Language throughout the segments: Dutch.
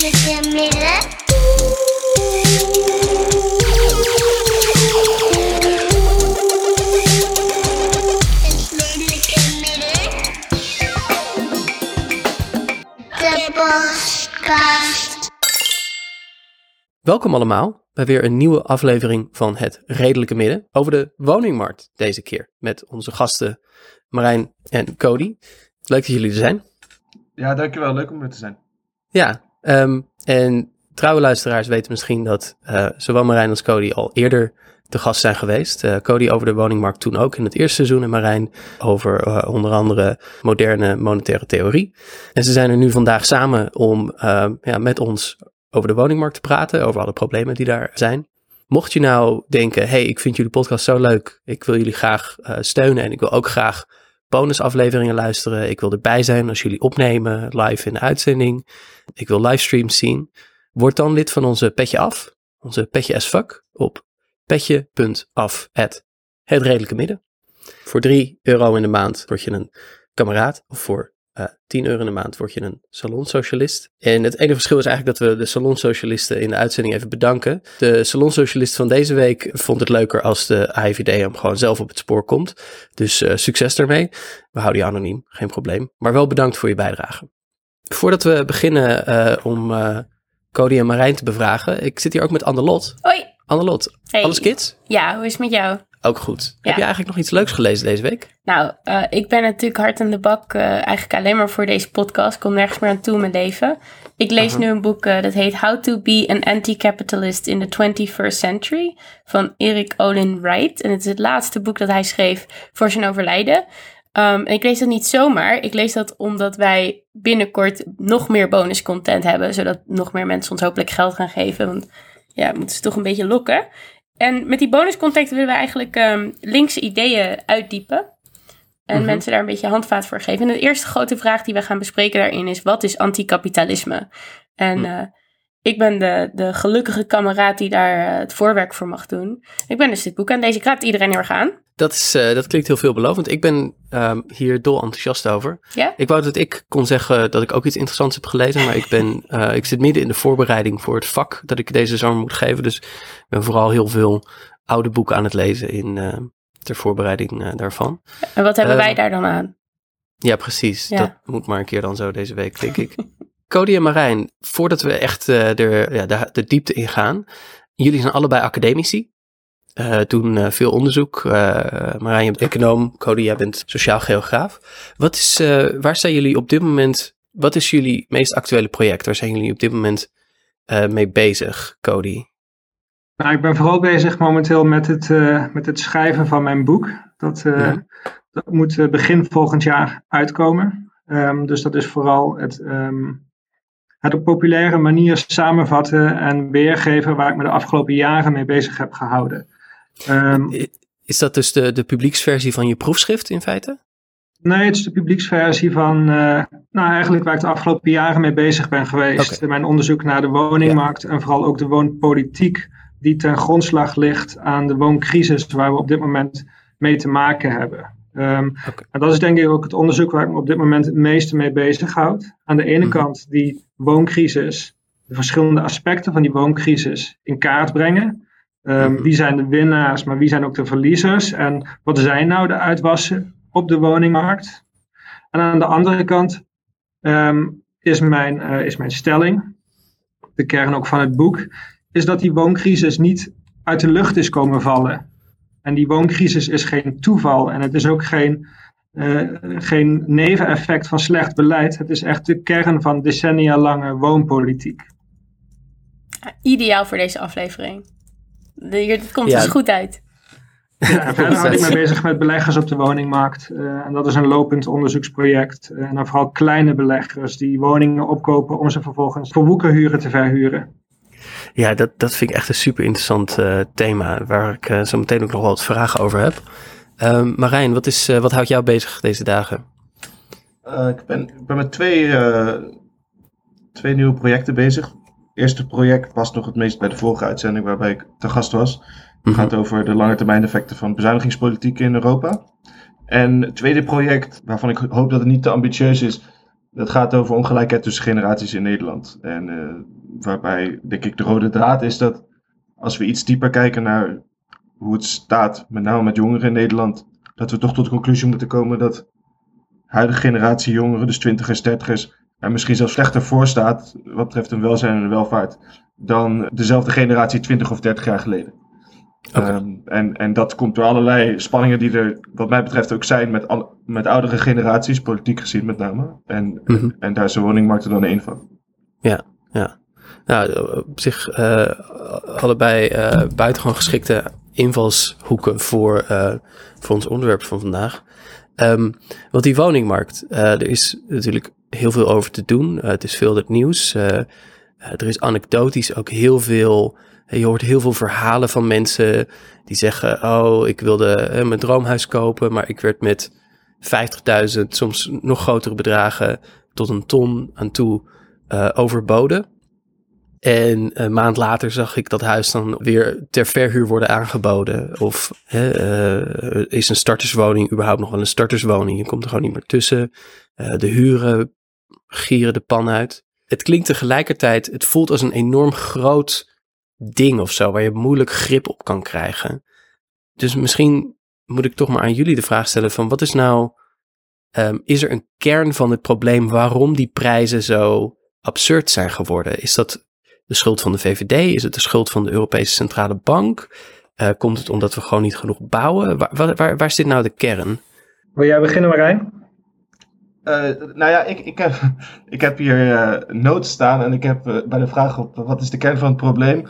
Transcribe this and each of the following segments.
Welkom allemaal bij weer een nieuwe aflevering van Het Redelijke Midden over de woningmarkt deze keer. Met onze gasten Marijn en Cody. Leuk dat jullie er zijn. Ja, dankjewel. Leuk om er te zijn. Ja, ehm, en trouwe luisteraars weten misschien dat eh, zowel Marijn als Cody al eerder te gast zijn geweest. Eh, Cody over de woningmarkt toen ook in het eerste seizoen en Marijn over eh, onder andere moderne monetaire theorie. En ze zijn er nu vandaag samen om ja, met ons over de woningmarkt te praten, over alle problemen die daar zijn. Mocht je nou denken, hey, ik vind jullie podcast zo leuk, ik wil jullie graag steunen en ik wil ook graag bonusafleveringen luisteren. Ik wil erbij zijn als jullie opnemen, live in de uitzending. Ik wil livestreams zien. Word dan lid van onze Petje Af, onze Petje as fuck, op petje.af het redelijke midden. Voor 3 euro in de maand word je een kameraad, of voor eh 10 euro in de maand word je een salonsocialist. En het enige verschil is eigenlijk dat we de salonsocialisten in de uitzending even bedanken. De salonsocialist van deze week vond het leuker als de AIVD hem gewoon zelf op het spoor komt. Dus eh, succes daarmee. We houden je anoniem, geen probleem. Maar wel bedankt voor je bijdrage. Voordat we beginnen eh, om eh, Cody en Marijn te bevragen, ik zit hier ook met Annelot. Hoi. Annelot, Hey. alles kids? Ja, hoe is het met jou? Ook goed. Ja. Heb je eigenlijk nog iets leuks gelezen deze week? Nou, eh, ik ben natuurlijk hard aan de bak, eh, eigenlijk alleen maar voor deze podcast. Ik kom nergens meer aan toe in mijn leven. Ik lees nu een boek dat heet How to be an Anti-Capitalist in the 21st Century van Eric Olin Wright. En het is het laatste boek dat hij schreef voor zijn overlijden. Um, en ik lees dat niet zomaar. Ik lees dat omdat wij binnenkort nog meer bonuscontent hebben. Zodat nog meer mensen ons hopelijk geld gaan geven. Want ja, moeten ze toch een beetje lokken. En met die bonuscontent willen we eigenlijk ehm, linkse ideeën uitdiepen. En Mhm. mensen daar een beetje handvaat voor geven. En de eerste grote vraag die we gaan bespreken daarin is: wat is anticapitalisme? En Hm. eh, ik ben de, de gelukkige kameraad die daar eh, het voorwerk voor mag doen. Ik ben dus dit boek aan deze. Ik raad iedereen heel erg aan. Dat, is, eh, dat klinkt heel veelbelovend. Ik ben ehm, hier dol enthousiast over. Ja? Ik wou dat ik kon zeggen dat ik ook iets interessants heb gelezen, maar ik, ben, eh, ik zit midden in de voorbereiding voor het vak dat ik deze zomer moet geven. Dus ik ben vooral heel veel oude boeken aan het lezen in, eh, ter voorbereiding eh, daarvan. En wat hebben Ehm, wij daar dan aan? Ja, precies. Ja. Dat moet maar een keer dan zo deze week, denk ik. Cody en Marijn, voordat we echt er, ja, de, de diepte in gaan. Jullie zijn allebei academici. Doen eh, veel onderzoek. Eh, Marijn, je bent econoom. Cody, jij bent sociaal geograaf. Wat is, waar zijn jullie op dit moment... Wat is jullie meest actuele project? Waar zijn jullie op dit moment mee bezig, Cody? Nou, ik ben vooral bezig momenteel met het, met het schrijven van mijn boek. Dat, Ja. dat moet begin volgend jaar uitkomen. Ehm, dus dat is vooral het, ehm, het op populaire manier samenvatten en weergeven waar ik me de afgelopen jaren mee bezig heb gehouden. Ehm, Is dat dus de, de publieksversie van je proefschrift in feite? Nee, het is de publieksversie van, eh, nou eigenlijk waar ik de afgelopen jaren mee bezig ben geweest. Oké. Mijn onderzoek naar de woningmarkt en vooral ook de woonpolitiek die ten grondslag ligt aan de wooncrisis waar we op dit moment mee te maken hebben. Ehm. En dat is denk ik ook het onderzoek waar ik me op dit moment het meeste mee bezighoud. Aan de ene Mhm. kant die wooncrisis, de verschillende aspecten van die wooncrisis in kaart brengen. Ehm, Mhm. Wie zijn de winnaars, maar wie zijn ook de verliezers? En wat zijn nou de uitwassen op de woningmarkt? En aan de andere kant ehm, is, mijn, eh, is mijn stelling, de kern ook van het boek, is dat die wooncrisis niet uit de lucht is komen vallen. En die wooncrisis is geen toeval en het is ook geen, eh, geen neveneffect van slecht beleid. Het is echt de kern van decennia lange woonpolitiek. Ideaal voor deze aflevering. De- Hier, dit komt Ja. dus goed uit. Ja, verder houd ik me bezig met beleggers op de woningmarkt. eh, en dat is een lopend onderzoeksproject. Eh, en dan vooral kleine beleggers die woningen opkopen om ze vervolgens voor woekerhuren te verhuren. Ja, dat, dat vind ik echt een super interessant eh, thema, waar ik eh, zo meteen ook nog wel wat vragen over heb. Ehm, Marijn, wat, is, eh, wat houdt jou bezig deze dagen? Eh, ik, ben, ik ben met twee, eh, twee nieuwe projecten bezig. Eerste project past nog het meest bij de vorige uitzending waarbij ik te gast was. Het Mhm. gaat over de lange termijn effecten van bezuinigingspolitiek in Europa. En het tweede project, waarvan ik hoop dat het niet te ambitieus is, Dat gaat over ongelijkheid tussen generaties in Nederland. En eh, waarbij, denk ik, de rode draad is dat als we iets dieper kijken naar hoe het staat, met name met jongeren in Nederland, dat we toch tot de conclusie moeten komen dat huidige generatie jongeren, dus twintigers, dertigers, er misschien zelfs slechter voor staat wat betreft hun welzijn en welvaart dan dezelfde generatie 20 of 30 jaar geleden. Ehm, en, en dat komt door allerlei spanningen die er, wat mij betreft, ook zijn met, al, met oudere generaties, politiek gezien met name. En, Mhm. en daar is de woningmarkt er dan één van. Ja, ja. Nou, op zich eh, allebei eh buitengewoon geschikte invalshoeken voor, eh, voor ons onderwerp van vandaag. Ehm want die woningmarkt, er is natuurlijk heel veel over te doen. Eh, het is veel het nieuws. Eh, eh, er is anekdotisch ook heel veel. Je hoort heel veel verhalen van mensen die zeggen: Oh, ik wilde mijn droomhuis kopen, maar ik werd met 50.000, soms nog grotere bedragen, tot een ton aan toe overboden. En een maand later zag ik dat huis dan weer ter verhuur worden aangeboden. Of hè, is een starterswoning überhaupt nog wel een starterswoning? Je komt er gewoon niet meer tussen. De huren gieren de pan uit. Het klinkt tegelijkertijd, het voelt als een enorm groot ding of zo, waar je moeilijk grip op kan krijgen. Dus misschien moet ik toch maar aan jullie de vraag stellen van wat is nou, ehm, is er een kern van het probleem waarom die prijzen zo absurd zijn geworden? Is dat de schuld van de VVD? Is het de schuld van de Europese Centrale Bank? Eh, komt het omdat we gewoon niet genoeg bouwen? Waar, waar, waar, waar zit nou de kern? Wil jij beginnen Marijn? Eh, nou ja, ik, ik, heb, ik heb hier eh notes staan en ik heb eh, bij de vraag op wat is de kern van het probleem,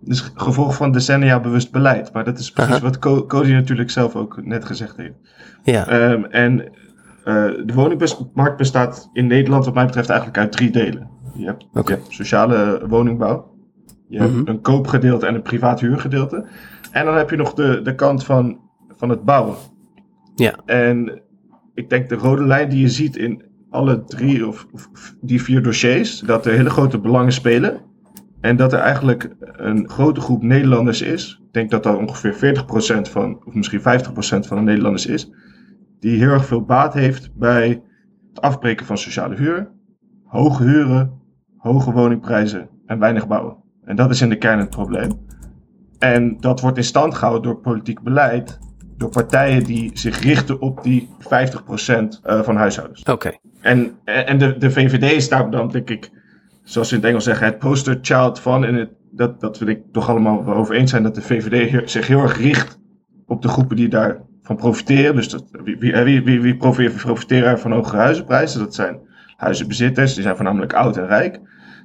dus gevolg van decennia bewust beleid. Maar dat is precies Aha. wat Co- Cody natuurlijk zelf ook net gezegd heeft. Ja, Ehm, en de woningmarkt bestaat in Nederland wat mij betreft eigenlijk uit drie delen. Je hebt, Oké. je hebt sociale woningbouw, je hebt Mhm. een koopgedeelte en een privaat huurgedeelte. En dan heb je nog de, de kant van, van het bouwen. Ja. En ik denk de rode lijn die je ziet in alle drie of, of die vier dossiers, dat er hele grote belangen spelen. En dat er eigenlijk een grote groep Nederlanders is. Ik denk dat dat ongeveer 40% van, of misschien 50% van de Nederlanders is. Die heel erg veel baat heeft bij het afbreken van sociale huur. Hoge huren, hoge woningprijzen en weinig bouwen. En dat is in de kern het probleem. En dat wordt in stand gehouden door politiek beleid. Door partijen die zich richten op die 50% eh, van huishoudens. oké. En, en de, de VVD is daar dan, denk ik, zoals ze in het Engels zeggen, het poster child van. En het, dat, dat denk ik toch allemaal wel over eens zijn dat de VVD zich heel erg richt op de groepen die daarvan profiteren. Dus dat, wie, wie, wie, wie, wie profiteren van hogere huizenprijzen? Dat zijn huizenbezitters, die zijn voornamelijk oud en rijk.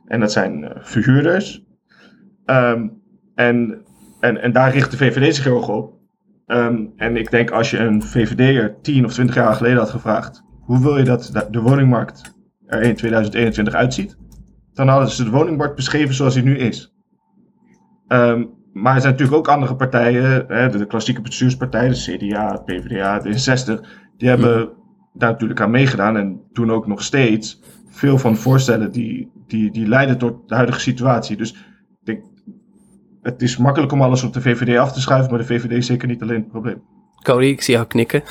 En dat zijn eh, verhuurders. Ehm, en, en, en daar richt de VVD zich heel erg op. Ehm, en ik denk als je een VVD'er 10 of 20 jaar geleden had gevraagd hoe wil je dat de- woningmarkt er in 2021 uitziet? Dan hadden ze de woningmarkt beschreven zoals die nu is. Ehm, maar er zijn natuurlijk ook andere partijen, hè, de, klassieke bestuurspartijen, de CDA, PvdA, D66, die hebben daar natuurlijk aan meegedaan en doen ook nog steeds veel van voorstellen die, die, die leiden tot de huidige situatie. Dus het is makkelijk om alles op de VVD af te schuiven, maar de VVD is zeker niet alleen het probleem. Cody, ik zie jou knikken.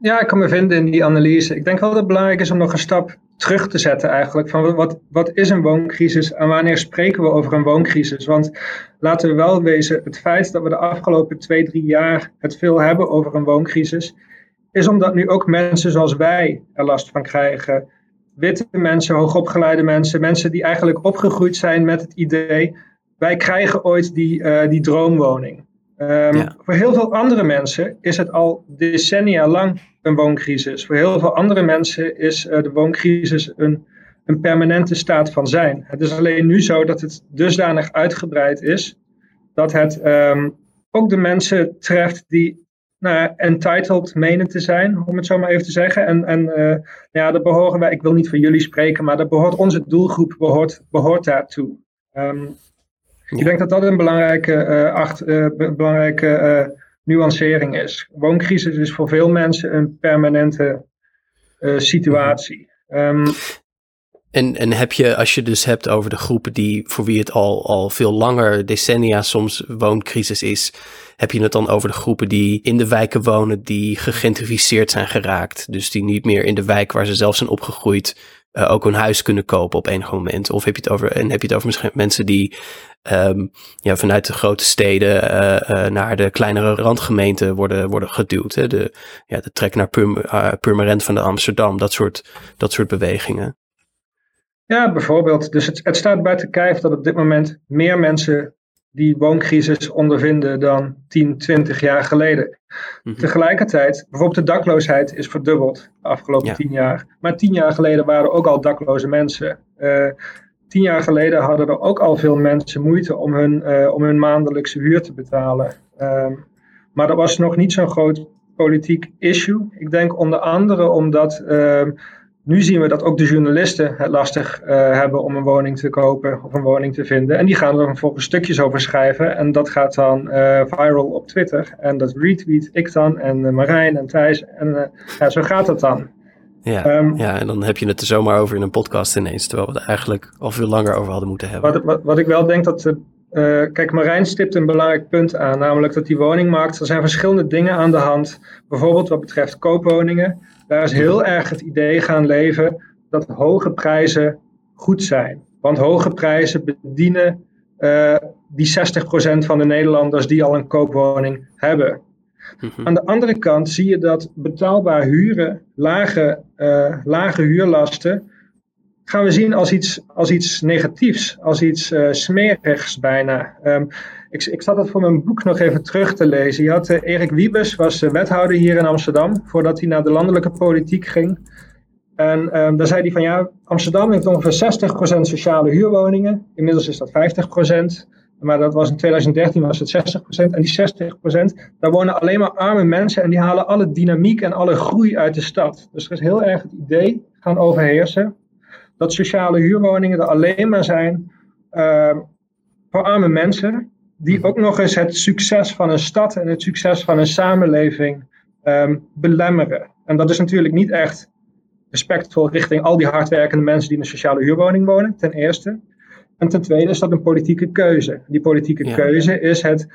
Ja, ik kan me vinden in die analyse. Ik denk wel dat het belangrijk is om nog een stap terug te zetten eigenlijk. Van wat, wat is een wooncrisis en wanneer spreken we over een wooncrisis? Want laten we wel wezen, het feit dat we de afgelopen twee, drie jaar het veel hebben over een wooncrisis, is omdat nu ook mensen zoals wij er last van krijgen. Witte mensen, hoogopgeleide mensen, mensen die eigenlijk opgegroeid zijn met het idee, wij krijgen ooit die, eh, die droomwoning. Ehm, Ja. Voor heel veel andere mensen is het al decennia lang een wooncrisis. Voor heel veel andere mensen is eh, de wooncrisis een, een permanente staat van zijn. Het is alleen nu zo dat het dusdanig uitgebreid is dat het ehm, ook de mensen treft die nou, entitled menen te zijn, om het zo maar even te zeggen. En, en eh, ja, daar behoren wij, ik wil niet voor jullie spreken, maar daar behoort onze doelgroep behoort, behoort daartoe. Ja. Ik denk dat dat een belangrijke, eh, acht, eh, be- belangrijke eh, nuancering is. Wooncrisis is voor veel mensen een permanente situatie. Ehm, En, en heb je, als je dus hebt over de groepen die voor wie het al, al veel langer, decennia soms wooncrisis is, heb je het dan over de groepen die in de wijken wonen, die gegentrificeerd zijn geraakt. Dus die niet meer in de wijk waar ze zelf zijn opgegroeid, uh, ook een huis kunnen kopen op enig moment. Of heb je het over, en heb je het over misschien mensen die um, ja, vanuit de grote steden uh, uh, naar de kleinere randgemeenten worden, worden geduwd. Hè? De, ja, de trek naar Purm, Purmerend van de Amsterdam, dat soort, dat soort bewegingen. Ja, bijvoorbeeld. Dus het, het staat buiten kijf dat op dit moment meer mensen die wooncrisis ondervinden dan 10, 20 jaar geleden. Mm -hmm. Tegelijkertijd, bijvoorbeeld de dakloosheid is verdubbeld de afgelopen ja. 10 jaar. Maar 10 jaar geleden waren er ook al dakloze mensen. Uh, tien jaar geleden hadden er ook al veel mensen moeite om hun, uh, om hun maandelijkse huur te betalen. Um, maar dat was nog niet zo'n groot politiek issue. Ik denk onder andere omdat um, nu zien we dat ook de journalisten het lastig uh, hebben om een woning te kopen of een woning te vinden. En die gaan er vervolgens stukjes over schrijven. En dat gaat dan uh, viral op Twitter. En dat retweet ik dan en uh, Marijn en Thijs. En ja, zo gaat het dan. Ja, um, ja, en dan heb je het er zomaar over in een podcast ineens. Terwijl we het eigenlijk al veel langer over hadden moeten hebben. Wat, wat, wat ik wel denk dat... kijk, Marijn stipt een belangrijk punt aan. Namelijk dat die woningmarkt... Er zijn verschillende dingen aan de hand. Bijvoorbeeld wat betreft koopwoningen daar is heel erg het idee gaan leven dat hoge prijzen goed zijn. Want hoge prijzen bedienen uh, die 60% van de Nederlanders die al een koopwoning hebben. Mm-hmm. Aan de andere kant zie je dat betaalbaar huren, lage, uh, lage huurlasten, gaan we zien als iets, als iets negatiefs, als iets uh, smerigs bijna. Um, ik, ik zat het voor mijn boek nog even terug te lezen. Je had uh, Erik Wiebes, was uh, wethouder hier in Amsterdam, voordat hij naar de landelijke politiek ging. En um, daar zei hij van ja, Amsterdam heeft ongeveer 60% sociale huurwoningen. Inmiddels is dat 50%. Maar dat was in 2013 was het 60%. En die 60%, daar wonen alleen maar arme mensen en die halen alle dynamiek en alle groei uit de stad. Dus er is heel erg het idee gaan overheersen dat sociale huurwoningen er alleen maar zijn uh, voor arme mensen, die ook nog eens het succes van een stad en het succes van een samenleving um, belemmeren. En dat is natuurlijk niet echt respectvol richting al die hardwerkende mensen die in een sociale huurwoning wonen, ten eerste. En ten tweede is dat een politieke keuze. Die politieke ja. keuze is het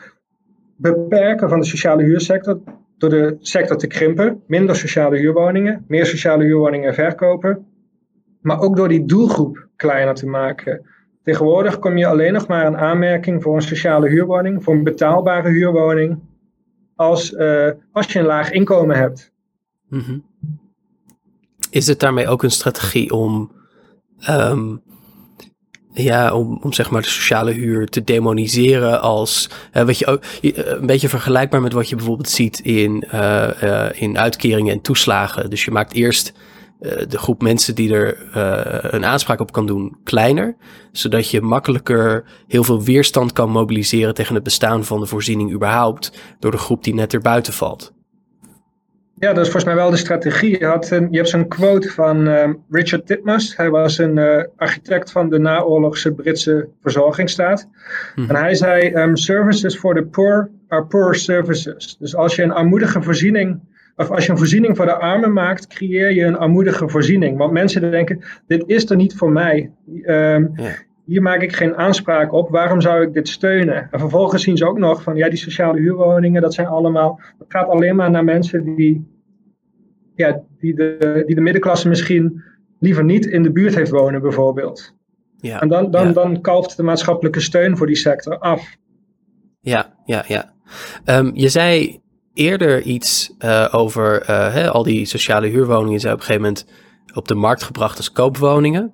beperken van de sociale huursector door de sector te krimpen. Minder sociale huurwoningen, meer sociale huurwoningen verkopen maar ook door die doelgroep kleiner te maken. Tegenwoordig kom je alleen nog maar een aanmerking voor een sociale huurwoning, voor een betaalbare huurwoning, als, uh, als je een laag inkomen hebt. Mm-hmm. Is het daarmee ook een strategie om, um, ja, om, om zeg maar de sociale huur te demoniseren als, wat je ook, een beetje vergelijkbaar met wat je bijvoorbeeld ziet in, uh, in uitkeringen en toeslagen. Dus je maakt eerst de groep mensen die er uh, een aanspraak op kan doen kleiner, zodat je makkelijker heel veel weerstand kan mobiliseren tegen het bestaan van de voorziening überhaupt door de groep die net erbuiten valt. Ja, dat is volgens mij wel de strategie. Je, had een, je hebt zo'n quote van uh, Richard Titmuss. Hij was een uh, architect van de naoorlogse Britse verzorgingsstaat. Mm. En hij zei: um, Services for the poor are poor services. Dus als je een armoedige voorziening of als je een voorziening voor de armen maakt, creëer je een armoedige voorziening. Want mensen denken, dit is er niet voor mij. Um, ja. Hier maak ik geen aanspraak op. Waarom zou ik dit steunen? En vervolgens zien ze ook nog van, ja, die sociale huurwoningen, dat zijn allemaal, dat gaat alleen maar naar mensen die, ja, die, de, die de middenklasse misschien liever niet in de buurt heeft wonen, bijvoorbeeld. Ja, en dan, dan, ja. dan kalft de maatschappelijke steun voor die sector af. Ja, ja, ja. Um, je zei eerder iets uh, over uh, hè, al die sociale huurwoningen zijn op een gegeven moment op de markt gebracht als koopwoningen.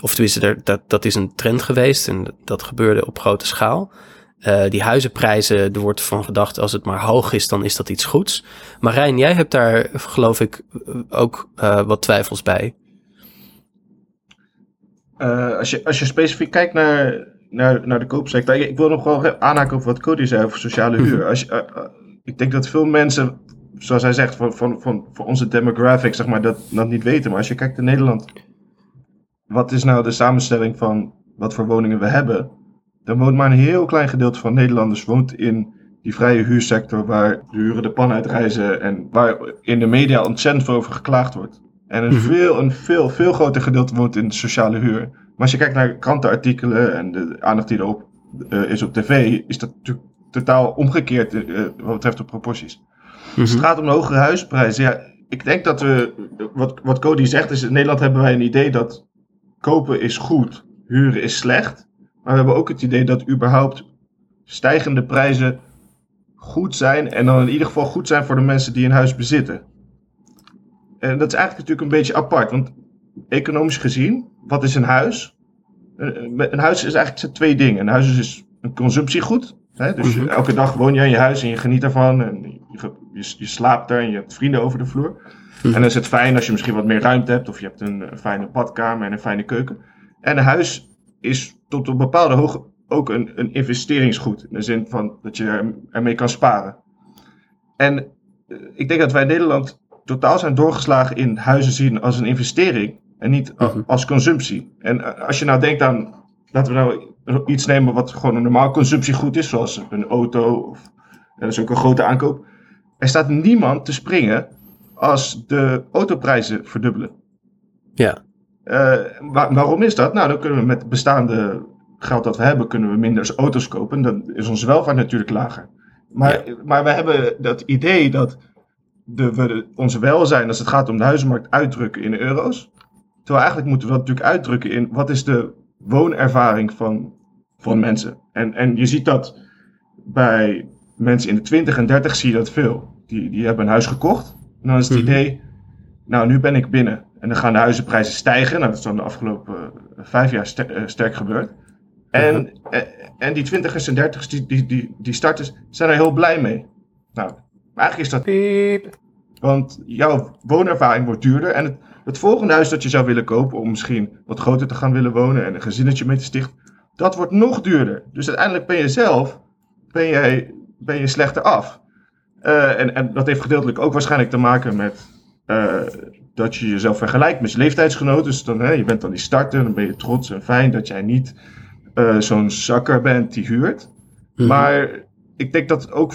Of tenminste, er, dat, dat is een trend geweest en dat gebeurde op grote schaal. Uh, die huizenprijzen, er wordt van gedacht, als het maar hoog is, dan is dat iets goeds. Marijn, jij hebt daar, geloof ik, ook wat twijfels bij. als, je, als je specifiek kijkt naar, naar, naar de koopsector, ik, ik wil nog wel aanhaken op wat Cody zei over sociale huur. Als je, ik denk dat veel mensen, zoals hij zegt, van, van, van, van onze demographic, zeg maar, dat, dat niet weten. Maar als je kijkt naar Nederland, wat is nou de samenstelling van wat voor woningen we hebben? Dan woont maar een heel klein gedeelte van Nederlanders woont in die vrije huursector waar de huren de pan uitreizen en waar in de media ontzettend veel over geklaagd wordt. En een, Mhm. veel, een veel, veel groter gedeelte woont in sociale huur. Maar als je kijkt naar krantenartikelen en de aandacht die erop eh, is op tv, is dat natuurlijk totaal omgekeerd eh, wat betreft de proporties. Als het Mhm. gaat om de hogere huisprijzen, ja, ik denk dat we, wat, wat Cody zegt, is in Nederland hebben wij een idee dat kopen is goed, huren is slecht. Maar we hebben ook het idee dat überhaupt stijgende prijzen goed zijn en dan in ieder geval goed zijn voor de mensen die een huis bezitten. En dat is eigenlijk natuurlijk een beetje apart, want economisch gezien, wat is een huis? Een een huis is eigenlijk zijn twee dingen. Een huis is een consumptiegoed. Hè? Dus Mhm. elke dag woon je in je huis en je geniet ervan. En je, je, je slaapt er en je hebt vrienden over de vloer. Mhm. En dan is het fijn als je misschien wat meer ruimte hebt. Of je hebt een, fijne badkamer en een fijne keuken. En een huis is tot op bepaalde hoogte ook een, een investeringsgoed. In de zin van dat je er, ermee kan sparen. En eh, ik denk dat wij in Nederland totaal zijn doorgeslagen in huizen zien als een investering. En niet Mhm. als consumptie. En eh, als je nou denkt aan, laten we nou iets nemen wat gewoon een normaal consumptiegoed is. Zoals een auto. Of, eh, dat is ook een grote aankoop. Er staat niemand te springen als de autoprijzen verdubbelen. Ja. Eh, wa- waarom is dat? Nou, dan kunnen we met het bestaande geld dat we hebben, kunnen we minder auto's kopen. Dan is onze welvaart natuurlijk lager. Maar, maar we hebben dat idee dat de, we de- onze welzijn, als het gaat om de huizenmarkt, uitdrukken in euro's. Terwijl eigenlijk moeten we dat natuurlijk uitdrukken in wat is de woonervaring van, van mensen. En, en je ziet dat bij mensen in de 20 en 30 zie je dat veel. Die, die hebben een huis gekocht. En dan is het Mhm. idee, nou nu ben ik binnen. En dan gaan de huizenprijzen stijgen. Nou, dat is dan de afgelopen eh, vijf jaar eh, sterk gebeurd. En, eh, en die twintigers en dertigers, die, die, die, die starters, zijn er heel blij mee. Nou, eigenlijk is dat want jouw woonervaring wordt duurder. En het, het volgende huis dat je zou willen kopen, om misschien wat groter te gaan willen wonen en een gezinnetje mee te stichten, dat wordt nog duurder. Dus uiteindelijk ben je zelf ben jij, ben je slechter af. Eh, en, en dat heeft gedeeltelijk ook waarschijnlijk te maken met eh, dat je jezelf vergelijkt met je leeftijdsgenoten. Dus dan, hè, je bent dan die starter, dan ben je trots en fijn dat jij niet eh, zo'n zakker bent die huurt. Mhm. Maar ik denk dat ook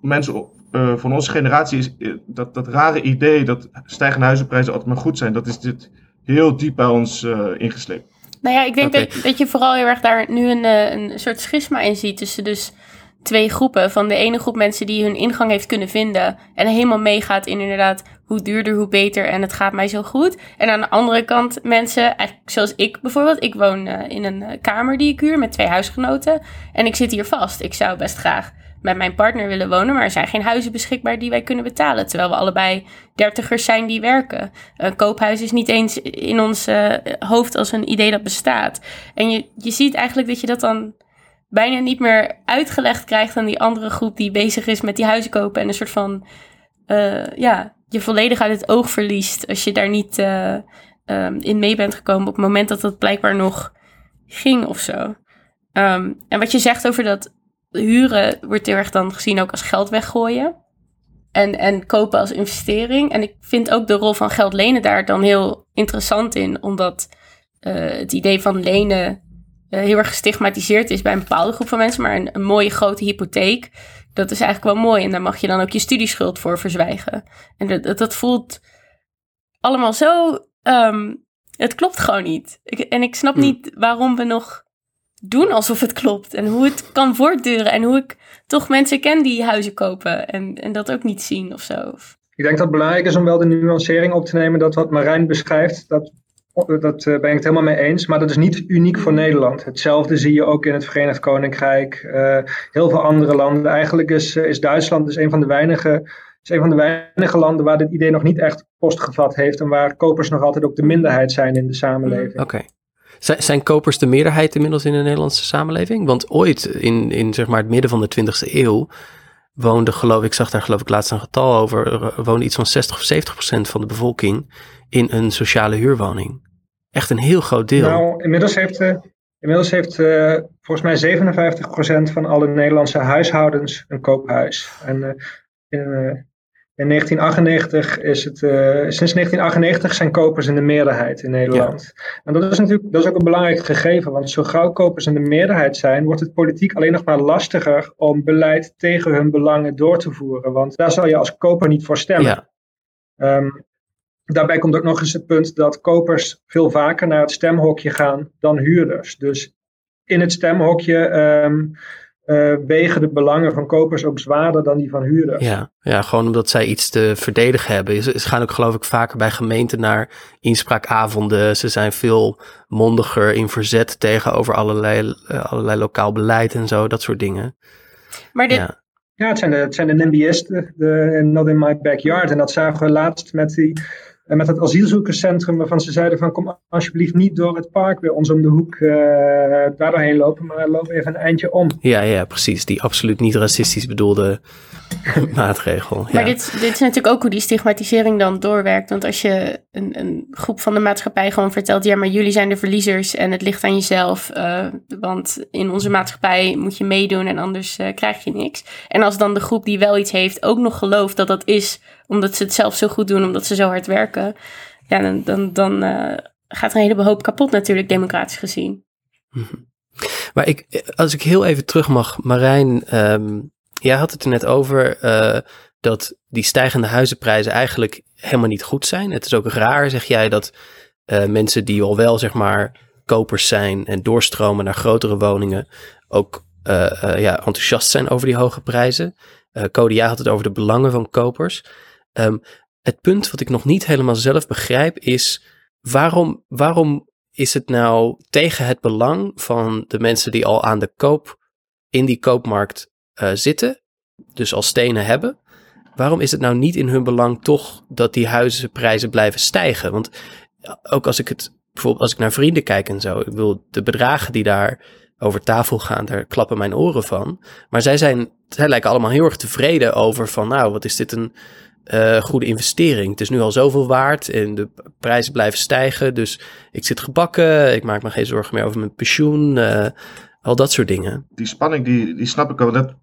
mensen van onze generatie is dat, dat rare idee dat stijgende huizenprijzen altijd maar goed zijn, dat is dit heel diep bij ons ingesleept. Nou ja, ik denk dat, dat je vooral heel erg daar nu een, eh, een soort schisma in ziet tussen dus twee groepen. Van de ene groep mensen die hun ingang heeft kunnen vinden en helemaal meegaat in inderdaad hoe duurder, hoe beter en het gaat mij zo goed. En aan de andere kant mensen, eigenlijk zoals ik bijvoorbeeld. Ik woon eh, in een eh, kamer die ik huur met twee huisgenoten en ik zit hier vast. Ik zou best graag met mijn partner willen wonen, maar er zijn geen huizen beschikbaar die wij kunnen betalen. Terwijl we allebei dertigers zijn die werken. Een koophuis is niet eens in ons eh, hoofd als een idee dat bestaat. En je, je ziet eigenlijk dat je dat dan bijna niet meer uitgelegd krijgt aan die andere groep die bezig is met die huizen kopen en een soort van, eh, ja, je volledig uit het oog verliest als je daar niet eh, ehm, in mee bent gekomen op het moment dat dat blijkbaar nog ging of zo. Ehm, en wat je zegt over dat huren wordt heel erg dan gezien ook als geld weggooien. En, en kopen als investering. En ik vind ook de rol van geld lenen daar dan heel interessant in. Omdat eh, het idee van lenen eh, heel erg gestigmatiseerd is bij een bepaalde groep van mensen. Maar een, een mooie grote hypotheek, dat is eigenlijk wel mooi. En daar mag je dan ook je studieschuld voor verzwijgen. En dat, dat, dat voelt allemaal zo... ehm, het klopt gewoon niet. Ik, en ik snap Hmm. niet waarom we nog doen alsof het klopt. En hoe het kan voortduren. En hoe ik toch mensen ken die huizen kopen. En, en dat ook niet zien of zo. Ik denk dat het belangrijk is om wel de nuancering op te nemen dat wat Marijn beschrijft, dat, dat eh, ben ik het helemaal mee eens. Maar dat is niet uniek voor Nederland. Hetzelfde zie je ook in het Verenigd Koninkrijk, eh, heel veel andere landen. Eigenlijk is, eh, is Duitsland dus een van de weinige is een van de weinige landen waar dit idee nog niet echt postgevat heeft en waar kopers nog altijd ook de minderheid zijn in de samenleving. Oké. Zijn kopers de meerderheid inmiddels in de Nederlandse samenleving? Want ooit in, in zeg maar het midden van de 20e eeuw woonde, geloof ik, zag daar geloof ik laatst een getal over, eh, woonde iets van 60 of 70 procent van de bevolking in een sociale huurwoning. Echt een heel groot deel. Nou, inmiddels heeft, eh, inmiddels heeft eh, volgens mij 57% van alle Nederlandse huishoudens een koophuis. En eh, in, in 1998 is het, eh, sinds 1998 zijn kopers in de meerderheid in Nederland. En dat is natuurlijk dat is ook een belangrijk gegeven, want zo gauw kopers in de meerderheid zijn, wordt het politiek alleen nog maar lastiger om beleid tegen hun belangen door te voeren. Want daar zal je als koper niet voor stemmen. ja. Ehm, daarbij komt ook nog eens het punt dat kopers veel vaker naar het stemhokje gaan dan huurders. Dus in het stemhokje ehm, eh, wegen de belangen van kopers ook zwaarder dan die van huurders. Ja, ja, gewoon omdat zij iets te verdedigen hebben. Ze, ze gaan ook geloof ik vaker bij gemeenten naar inspraakavonden. Ze zijn veel mondiger in verzet tegenover allerlei, eh, allerlei lokaal beleid en zo, dat soort dingen. Maar dit, Ja. Ja, het zijn de, het zijn de NIMBYisten, de Not in My Backyard. En dat zagen we laatst met, die, eh, met het asielzoekerscentrum, waarvan ze zeiden van kom alsjeblieft niet door het park bij ons om de hoek eh daar doorheen lopen, maar loop even een eindje om. Ja, ja, precies. Die absoluut niet racistisch bedoelde maatregel. Ja. Maar dit, dit is natuurlijk ook hoe die stigmatisering dan doorwerkt. Want als je een, een groep van de maatschappij gewoon vertelt: ja, maar jullie zijn de verliezers en het ligt aan jezelf. eh, want in onze maatschappij moet je meedoen en anders eh, krijg je niks. En als dan de groep die wel iets heeft ook nog gelooft dat dat is omdat ze het zelf zo goed doen, omdat ze zo hard werken. Ja, dan, dan, dan eh, gaat er een heleboel hoop kapot, natuurlijk, democratisch gezien. Maar ik, als ik heel even terug mag, Marijn, ehm, jij had het er net over eh, dat die stijgende huizenprijzen eigenlijk helemaal niet goed zijn. Het is ook raar, zeg jij, dat eh, mensen die al wel, zeg maar, kopers zijn en doorstromen naar grotere woningen, ook eh, ja, enthousiast zijn over die hoge prijzen. Cody, jij had het over de belangen van kopers. Ehm, het punt wat ik nog niet helemaal zelf begrijp is, waarom, waarom is het nou tegen het belang van de mensen die al aan de koop in die koopmarkt eh, zitten, dus al stenen hebben? Waarom is het nou niet in hun belang toch dat die huizenprijzen blijven stijgen? Want ook als ik het bijvoorbeeld als ik naar vrienden kijk en zo, ik wil de bedragen die daar over tafel gaan, daar klappen mijn oren van. Maar zij zijn, zij lijken allemaal heel erg tevreden over van, nou, wat is dit een eh, goede investering. Het is nu al zoveel waard en de prijzen blijven stijgen. Dus ik zit gebakken, ik maak me geen zorgen meer over mijn pensioen. eh, al dat soort dingen. Die spanning, die, die snap ik wel. Dat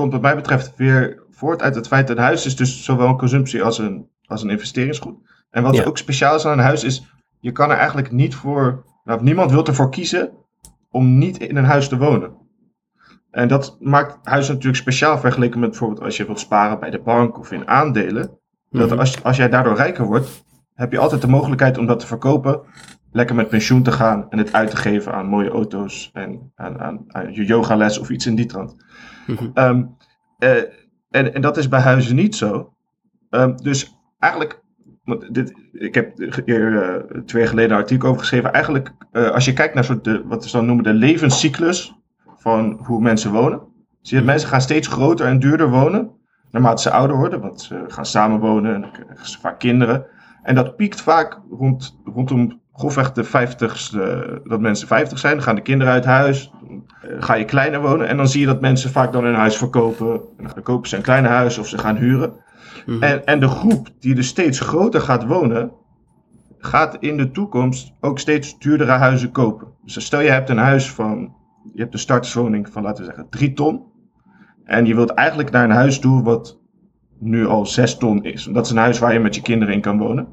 komt wat mij betreft weer voort uit het feit dat een huis is dus zowel een consumptie als een, als een investeringsgoed. En wat Ja. ook speciaal is aan een huis is, je kan er eigenlijk niet voor, nou, niemand wil ervoor kiezen om niet in een huis te wonen. En dat maakt huizen natuurlijk speciaal vergeleken met bijvoorbeeld als je wilt sparen bij de bank of in aandelen. Dat Mhm. als, als jij daardoor rijker wordt, heb je altijd de mogelijkheid om dat te verkopen, lekker met pensioen te gaan en het uit te geven aan mooie auto's en aan, aan, aan je yogales of iets in die trant. Mhm. Ehm, eh, en, en dat is bij huizen niet zo. Ehm, dus eigenlijk, dit, ik heb hier eh, twee jaar geleden een artikel over geschreven. Eigenlijk, eh, als je kijkt naar soort de, wat we dan noemen de levenscyclus van hoe mensen wonen. Zie je dat mensen gaan steeds groter en duurder wonen. Naarmate ze ouder worden, want ze gaan samenwonen en dan krijgen ze vaak kinderen. En dat piekt vaak rond, rondom grofweg de 50ste, dat mensen 50 zijn. Dan gaan de kinderen uit huis, eh, ga je kleiner wonen. En dan zie je dat mensen vaak dan hun huis verkopen. En dan kopen ze een klein huis of ze gaan huren. Mhm. En, en de groep die dus steeds groter gaat wonen, gaat in de toekomst ook steeds duurdere huizen kopen. Dus stel je hebt een huis van, je hebt een starterswoning van laten we zeggen 3 ton. En je wilt eigenlijk naar een huis toe wat nu al 6 ton is. Dat is een huis waar je met je kinderen in kan wonen.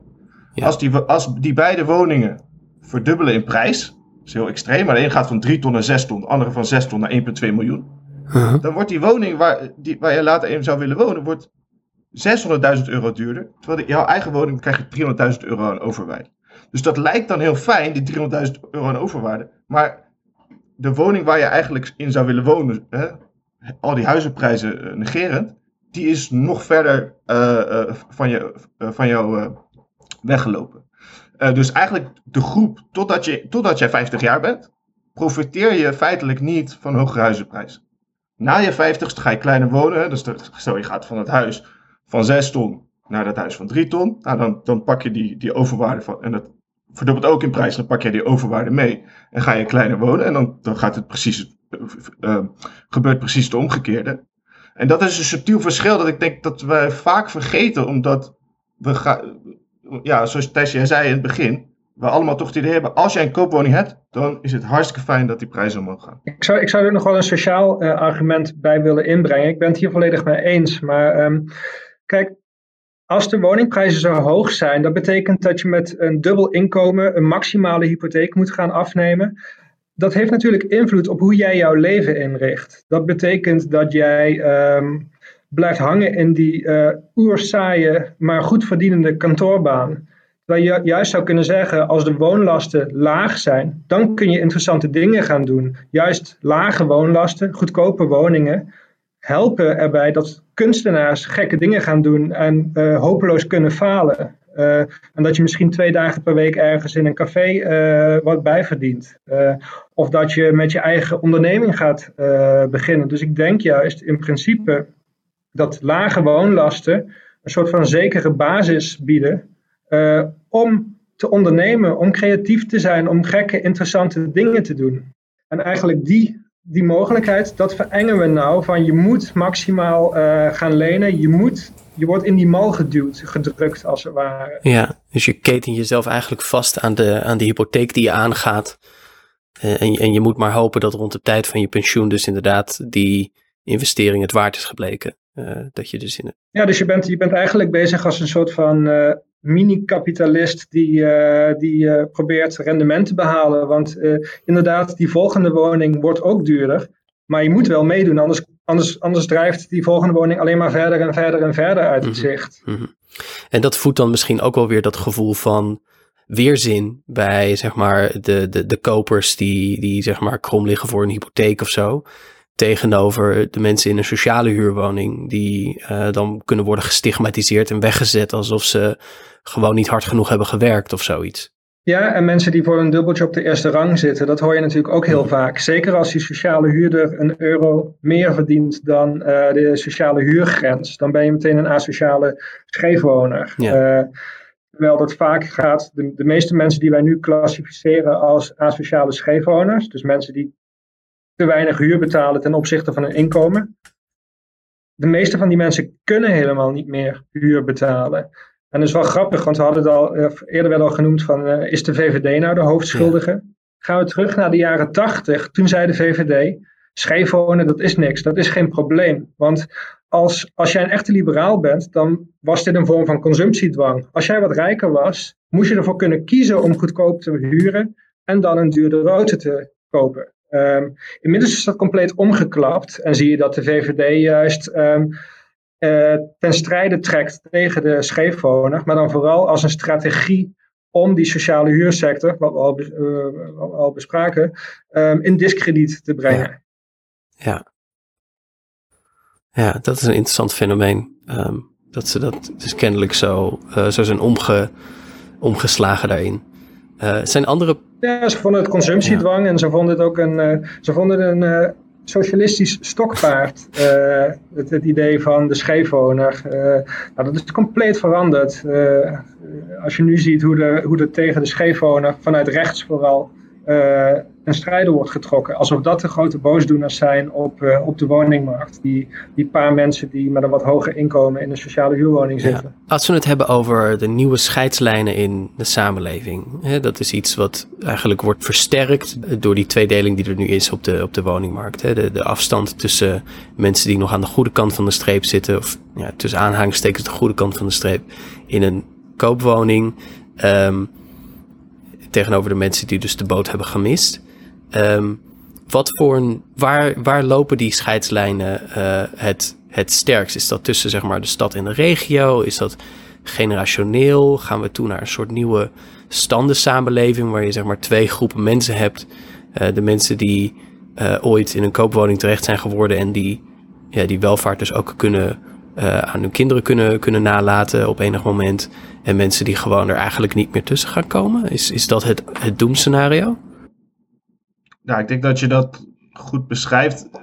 Ja. Als, die, als die beide woningen verdubbelen in prijs, dat is heel extreem, maar de een gaat van 3 ton naar 6 ton, de andere van 6 ton naar 1,2 miljoen. Mhm. Dan wordt die woning waar, die, waar je later in zou willen wonen, wordt 600.000 euro duurder. Terwijl de- jouw eigen woning krijg je 300.000 euro aan overwaarde. Dus dat lijkt dan heel fijn, die 300.000 euro aan overwaarde. Maar de woning waar je eigenlijk in zou willen wonen, hè, al die huizenprijzen eh, negerend, die is nog verder eh, eh, van, je, van jou eh, weggelopen. Eh, dus eigenlijk de groep, totdat, je, totdat jij 50 jaar bent, profiteer je feitelijk niet van hogere huizenprijzen. Na je 50ste ga je kleiner wonen. Dus stel je gaat van het huis van 6 ton naar dat huis van 3 ton. Nou, dan, dan pak je die, die overwaarde van. En dat verdubbelt ook in prijs. Dan pak je die overwaarde mee. En ga je kleiner wonen. En dan, dan gaat het precies. eh, gebeurt precies het omgekeerde. En dat is een subtiel verschil dat ik denk dat we vaak vergeten. Omdat we gaan. Ja, zoals jij zei in het begin. We allemaal toch het idee hebben. Als jij een koopwoning hebt. Dan is het hartstikke fijn dat die prijzen omhoog gaan. Ik zou, ik zou er nog wel een sociaal eh, argument bij willen inbrengen. Ik ben het hier volledig mee eens. Maar ehm, kijk, als de woningprijzen zo hoog zijn, dat betekent dat je met een dubbel inkomen een maximale hypotheek moet gaan afnemen. Dat heeft natuurlijk invloed op hoe jij jouw leven inricht. Dat betekent dat jij ehm, blijft hangen in die eh oerzaaie, maar goed verdienende kantoorbaan. Waar je juist zou kunnen zeggen, als de woonlasten laag zijn, dan kun je interessante dingen gaan doen. Juist lage woonlasten, goedkope woningen, helpen erbij dat kunstenaars gekke dingen gaan doen en uh, hopeloos kunnen falen. Uh, en dat je misschien twee dagen per week ergens in een café uh, wat bijverdient. of dat je met je eigen onderneming gaat beginnen. Dus ik denk juist in principe dat lage woonlasten een soort van zekere basis bieden om te ondernemen, om creatief te zijn, om gekke, interessante dingen te doen. En eigenlijk die die mogelijkheid, dat verengen we nou van je moet maximaal uh, gaan lenen, je moet, je wordt in die mal geduwd, gedrukt als het ware. Ja, dus je keten jezelf eigenlijk vast aan de, aan de hypotheek die je aangaat. Uh, en, en je moet maar hopen dat rond de tijd van je pensioen dus inderdaad die investering het waard is gebleken. Uh, dat je dus in het... Ja, dus je bent, je bent eigenlijk bezig als een soort van mini-kapitalist die, uh, die probeert rendement te behalen. Want inderdaad, die volgende woning wordt ook duurder. Maar je moet wel meedoen, anders, anders, anders drijft die volgende woning alleen maar verder en verder en verder uit het -hmm. zicht. -hmm. En dat voedt dan misschien ook wel weer dat gevoel van weerzin bij zeg maar, de, de, de kopers die, die zeg maar, krom liggen voor een hypotheek of zo tegenover de mensen in een sociale huurwoning, die uh, dan kunnen worden gestigmatiseerd en weggezet alsof ze gewoon niet hard genoeg hebben gewerkt of zoiets. Ja, en mensen die voor een dubbeltje op de eerste rang zitten, dat hoor je natuurlijk ook heel vaak. Zeker als die sociale huurder een euro meer verdient dan uh, de sociale huurgrens, dan ben je meteen een asociale scheefwoner. Ja. Uh, terwijl dat vaak gaat, de, de meeste mensen die wij nu klassificeren als asociale scheefwoners, dus mensen die te weinig huur betalen ten opzichte van hun inkomen. De meeste van die mensen kunnen helemaal niet meer huur betalen. En dat is wel grappig, want we hadden het al, eh, eerder werd al genoemd van, uh, is de VVD nou de hoofdschuldige? Ja. Gaan we terug naar de jaren tachtig, toen zei de VVD, scheefwonen dat is niks, dat is geen probleem. Want als, als jij een echte liberaal bent, dan was dit een vorm van consumptiedwang. Als jij wat rijker was, moest je ervoor kunnen kiezen om goedkoop te huren en dan een duurdere auto te kopen. Um, inmiddels is dat compleet omgeklapt en zie je dat de VVD juist um, uh, ten strijde trekt tegen de scheefwoner, maar dan vooral als een strategie om die sociale huursector, wat we al, we al bespraken, um, in discrediet te brengen. Ja. ja. dat is een interessant fenomeen. dat ze dat dus kennelijk zo, uh, zo zijn omge, omgeslagen daarin. Zijn andere ja, ze vonden het consumptiedwang ja. en ze vonden het ook een, uh, ze vonden een uh, socialistisch stokpaard. Het, het, idee van de scheefwoner. nou, dat is compleet veranderd. als je nu ziet hoe er, hoe er tegen de scheefwoner vanuit rechts vooral een strijder wordt getrokken. Alsof dat de grote boosdoeners zijn op, uh, op de woningmarkt. Die, die paar mensen die met een wat hoger inkomen in een sociale huurwoning zitten. Ja. Als we het hebben over de nieuwe scheidslijnen in de samenleving. Hè, dat is iets wat eigenlijk wordt versterkt door die tweedeling die er nu is op de, op de woningmarkt. Hè. De, de afstand tussen mensen die nog aan de goede kant van de streep zitten. Of ja, tussen aanhalingstekens de goede kant van de streep. In een koopwoning. Um, tegenover de mensen die dus de boot hebben gemist. Um, wat voor een, waar, waar lopen die scheidslijnen uh, het, het sterkst? Is dat tussen zeg maar, de stad en de regio? Is dat generationeel? Gaan we toe naar een soort nieuwe standensamenleving waar je zeg maar, twee groepen mensen hebt? Uh, de mensen die uh, ooit in een koopwoning terecht zijn geworden en die, ja, die welvaart dus ook kunnen aan hun kinderen kunnen, kunnen nalaten op enig moment. En mensen die gewoon er eigenlijk niet meer tussen gaan komen. Is, is dat het, het doemscenario? Ja, ik denk dat je dat goed beschrijft. We,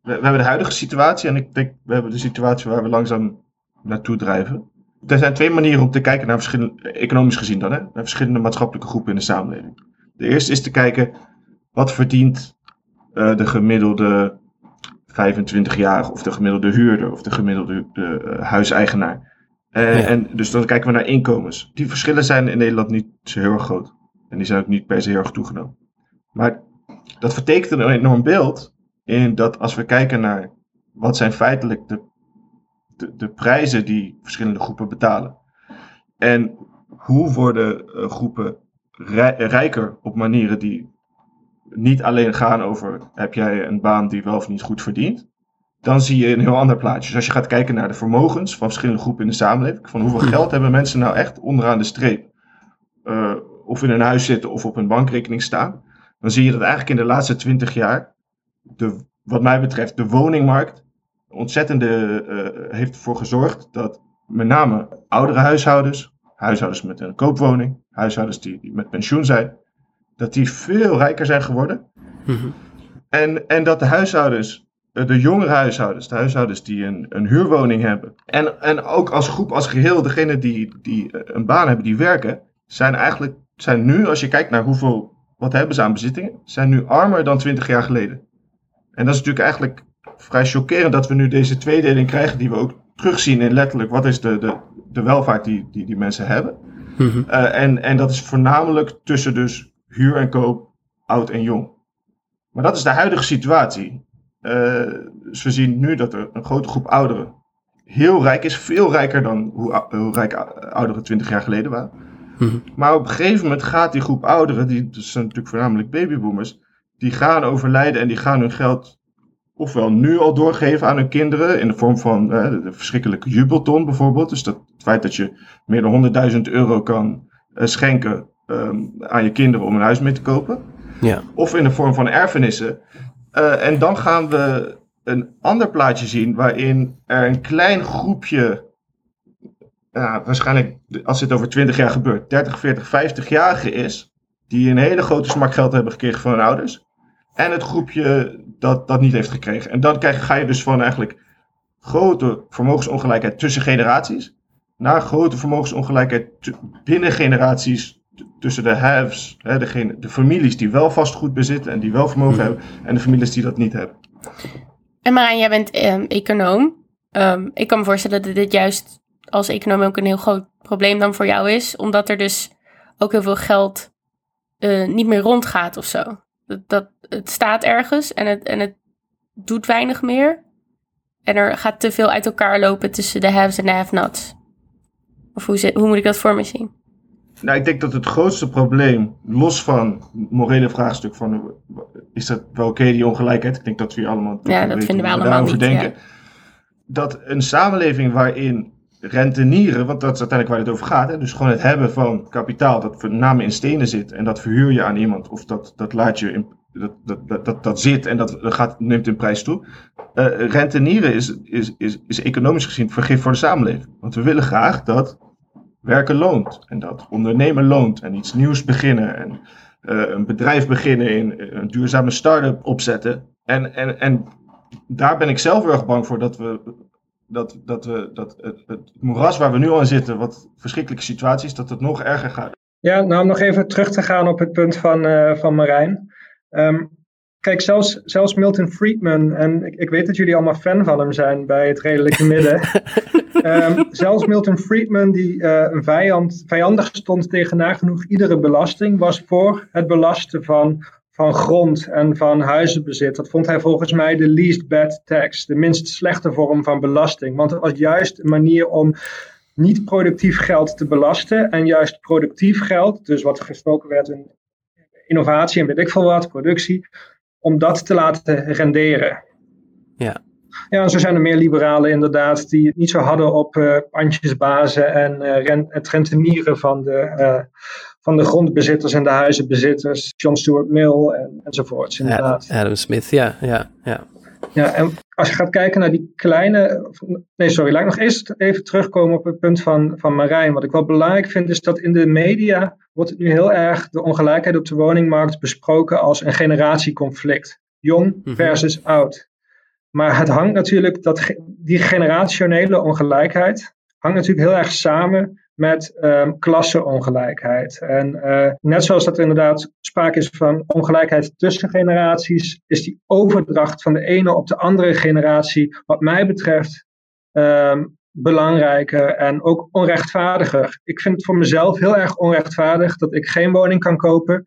we, hebben de huidige situatie en ik denk we hebben de situatie waar we langzaam naartoe drijven. Er zijn twee manieren om te kijken naar verschillende, economisch gezien dan, hè, naar verschillende maatschappelijke groepen in de samenleving. De eerste is te kijken wat verdient uh, de gemiddelde 25-jarige of de gemiddelde huurder of de gemiddelde uh, huiseigenaar. Uh, ja. En dus dan kijken we naar inkomens. Die verschillen zijn in Nederland niet zo heel erg groot. En die zijn ook niet per se heel erg toegenomen. Maar dat vertekent een enorm beeld in dat als we kijken naar wat zijn feitelijk de, de, de prijzen die verschillende groepen betalen. En hoe worden uh, groepen rijker op manieren die niet alleen gaan over heb jij een baan die wel of niet goed verdient. Dan zie je een heel ander plaatje. Dus als je gaat kijken naar de vermogens van verschillende groepen in de samenleving. Van hoeveel geld hebben mensen nou echt onderaan de streep eh, of in een huis zitten of op een bankrekening staan, dan zie je dat eigenlijk in de laatste twintig jaar, de, wat mij betreft, de woningmarkt ontzettende eh, heeft ervoor gezorgd dat met name oudere huishoudens, huishoudens met een koopwoning, huishoudens die, die met pensioen zijn, dat die veel rijker zijn geworden. Mhm. En, en dat de huishoudens, eh, de jongere huishoudens, de huishoudens die een, een huurwoning hebben. En, en ook als groep, als geheel, degene die, die eh, een baan hebben, die werken, zijn eigenlijk, zijn nu, als je kijkt naar hoeveel, wat hebben ze aan bezittingen, zijn nu armer dan 20 jaar geleden. En dat is natuurlijk eigenlijk vrij chockerend dat we nu deze tweedeling krijgen, die we ook terugzien in letterlijk wat is de, de, de welvaart die, die die mensen hebben. Mhm. Eh, en, en dat is voornamelijk tussen dus huur en koop, oud en jong. Maar dat is de huidige situatie. Eh, dus we zien nu dat er een grote groep ouderen heel rijk is, veel rijker dan hoe, hoe rijk ou- ouderen 20 jaar geleden waren. Maar op een gegeven moment gaat die groep ouderen, die dat zijn natuurlijk voornamelijk babyboomers, die gaan overlijden en die gaan hun geld ofwel nu al doorgeven aan hun kinderen in de vorm van eh, de verschrikkelijke jubelton bijvoorbeeld. Dus dat, het feit dat je meer dan 100.000 euro kan eh, schenken ehm, aan je kinderen om een huis mee te kopen. Ja. Of in de vorm van erfenissen. Eh, en dan gaan we een ander plaatje zien waarin er een klein groepje, ja, waarschijnlijk als dit over 20 jaar gebeurt, 30, 40, 50-jarigen is, die een hele grote smak geld hebben gekregen van hun ouders. En het groepje dat dat niet heeft gekregen. En dan krijg, ga je dus van eigenlijk grote vermogensongelijkheid tussen generaties, naar grote vermogensongelijkheid binnen generaties tussen de haves, hè, degene, de families die wel vastgoed bezitten en die wel vermogen Mhm. hebben, en de families die dat niet hebben. En Marijn, jij bent ehm, econoom. Ehm, ik kan me voorstellen dat dit juist als econoom ook een heel groot probleem dan voor jou is. Omdat er dus ook heel veel geld eh, niet meer rondgaat of zo. Dat, dat, het staat ergens en het, en het doet weinig meer. En er gaat te veel uit elkaar lopen tussen de haves en de have-nots. Of hoe, zit- hoe moet ik dat voor me zien? Nou, ik denk dat het grootste probleem, los van het morele vraagstuk van is dat wel oké die ongelijkheid? Ik denk dat we hier allemaal Ja, dat vinden we allemaal niet, denken. Dat een samenleving waarin rentenieren, want dat is uiteindelijk waar het over gaat, hè, dus gewoon het hebben van kapitaal dat met name in stenen zit en dat verhuur je aan iemand of dat, dat laat je in, dat, dat, dat, dat, zit en dat, gaat, neemt in prijs toe. Eh, rentenieren is, is, is, is economisch gezien vergif voor de samenleving. Want we willen graag dat werken loont. En dat ondernemen loont. En iets nieuws beginnen. En eh, een bedrijf beginnen in eh, een duurzame start-up opzetten. En, en, en daar ben ik zelf erg bang voor dat we. Dat, dat, we, dat het, het moeras waar we nu al in zitten, wat verschrikkelijke situatie is, dat het nog erger gaat. Ja, nou om nog even terug te gaan op het punt van, eh, van Marijn. Ehm, kijk, zelfs, zelfs Milton Friedman, en ik, ik weet dat jullie allemaal fan van hem zijn bij het redelijke midden. Ehm, zelfs Milton Friedman, die eh, een vijand, vijandig stond tegen nagenoeg iedere belasting, was voor het belasten van, van grond en van huizenbezit. Dat vond hij volgens mij de least bad tax, de minst slechte vorm van belasting. Want het was juist een manier om niet productief geld te belasten en juist productief geld, dus wat gestoken werd in innovatie en weet ik veel wat, productie, om dat te laten renderen. Ja. Ja, en zo zijn er meer liberalen inderdaad die het niet zo hadden op eh pandjesbazen en eh, het rentenieren van de, eh, van de grondbezitters en de huizenbezitters, John Stuart Mill en, enzovoorts inderdaad. Adam Smith, ja, ja, ja. Ja, en als je gaat kijken naar die kleine. Nee, sorry, laat ik nog eerst even terugkomen op het punt van, van Marijn. Wat ik wel belangrijk vind, is dat in de media wordt het nu heel erg de ongelijkheid op de woningmarkt besproken als een generatieconflict. Jong Mhm. versus oud. Maar het hangt natuurlijk, dat, die generationele ongelijkheid hangt natuurlijk heel erg samen met ehm klasseongelijkheid. En eh, net zoals dat er inderdaad sprake is van ongelijkheid tussen generaties, is die overdracht van de ene op de andere generatie, wat mij betreft, ehm, belangrijker en ook onrechtvaardiger. Ik vind het voor mezelf heel erg onrechtvaardig dat ik geen woning kan kopen,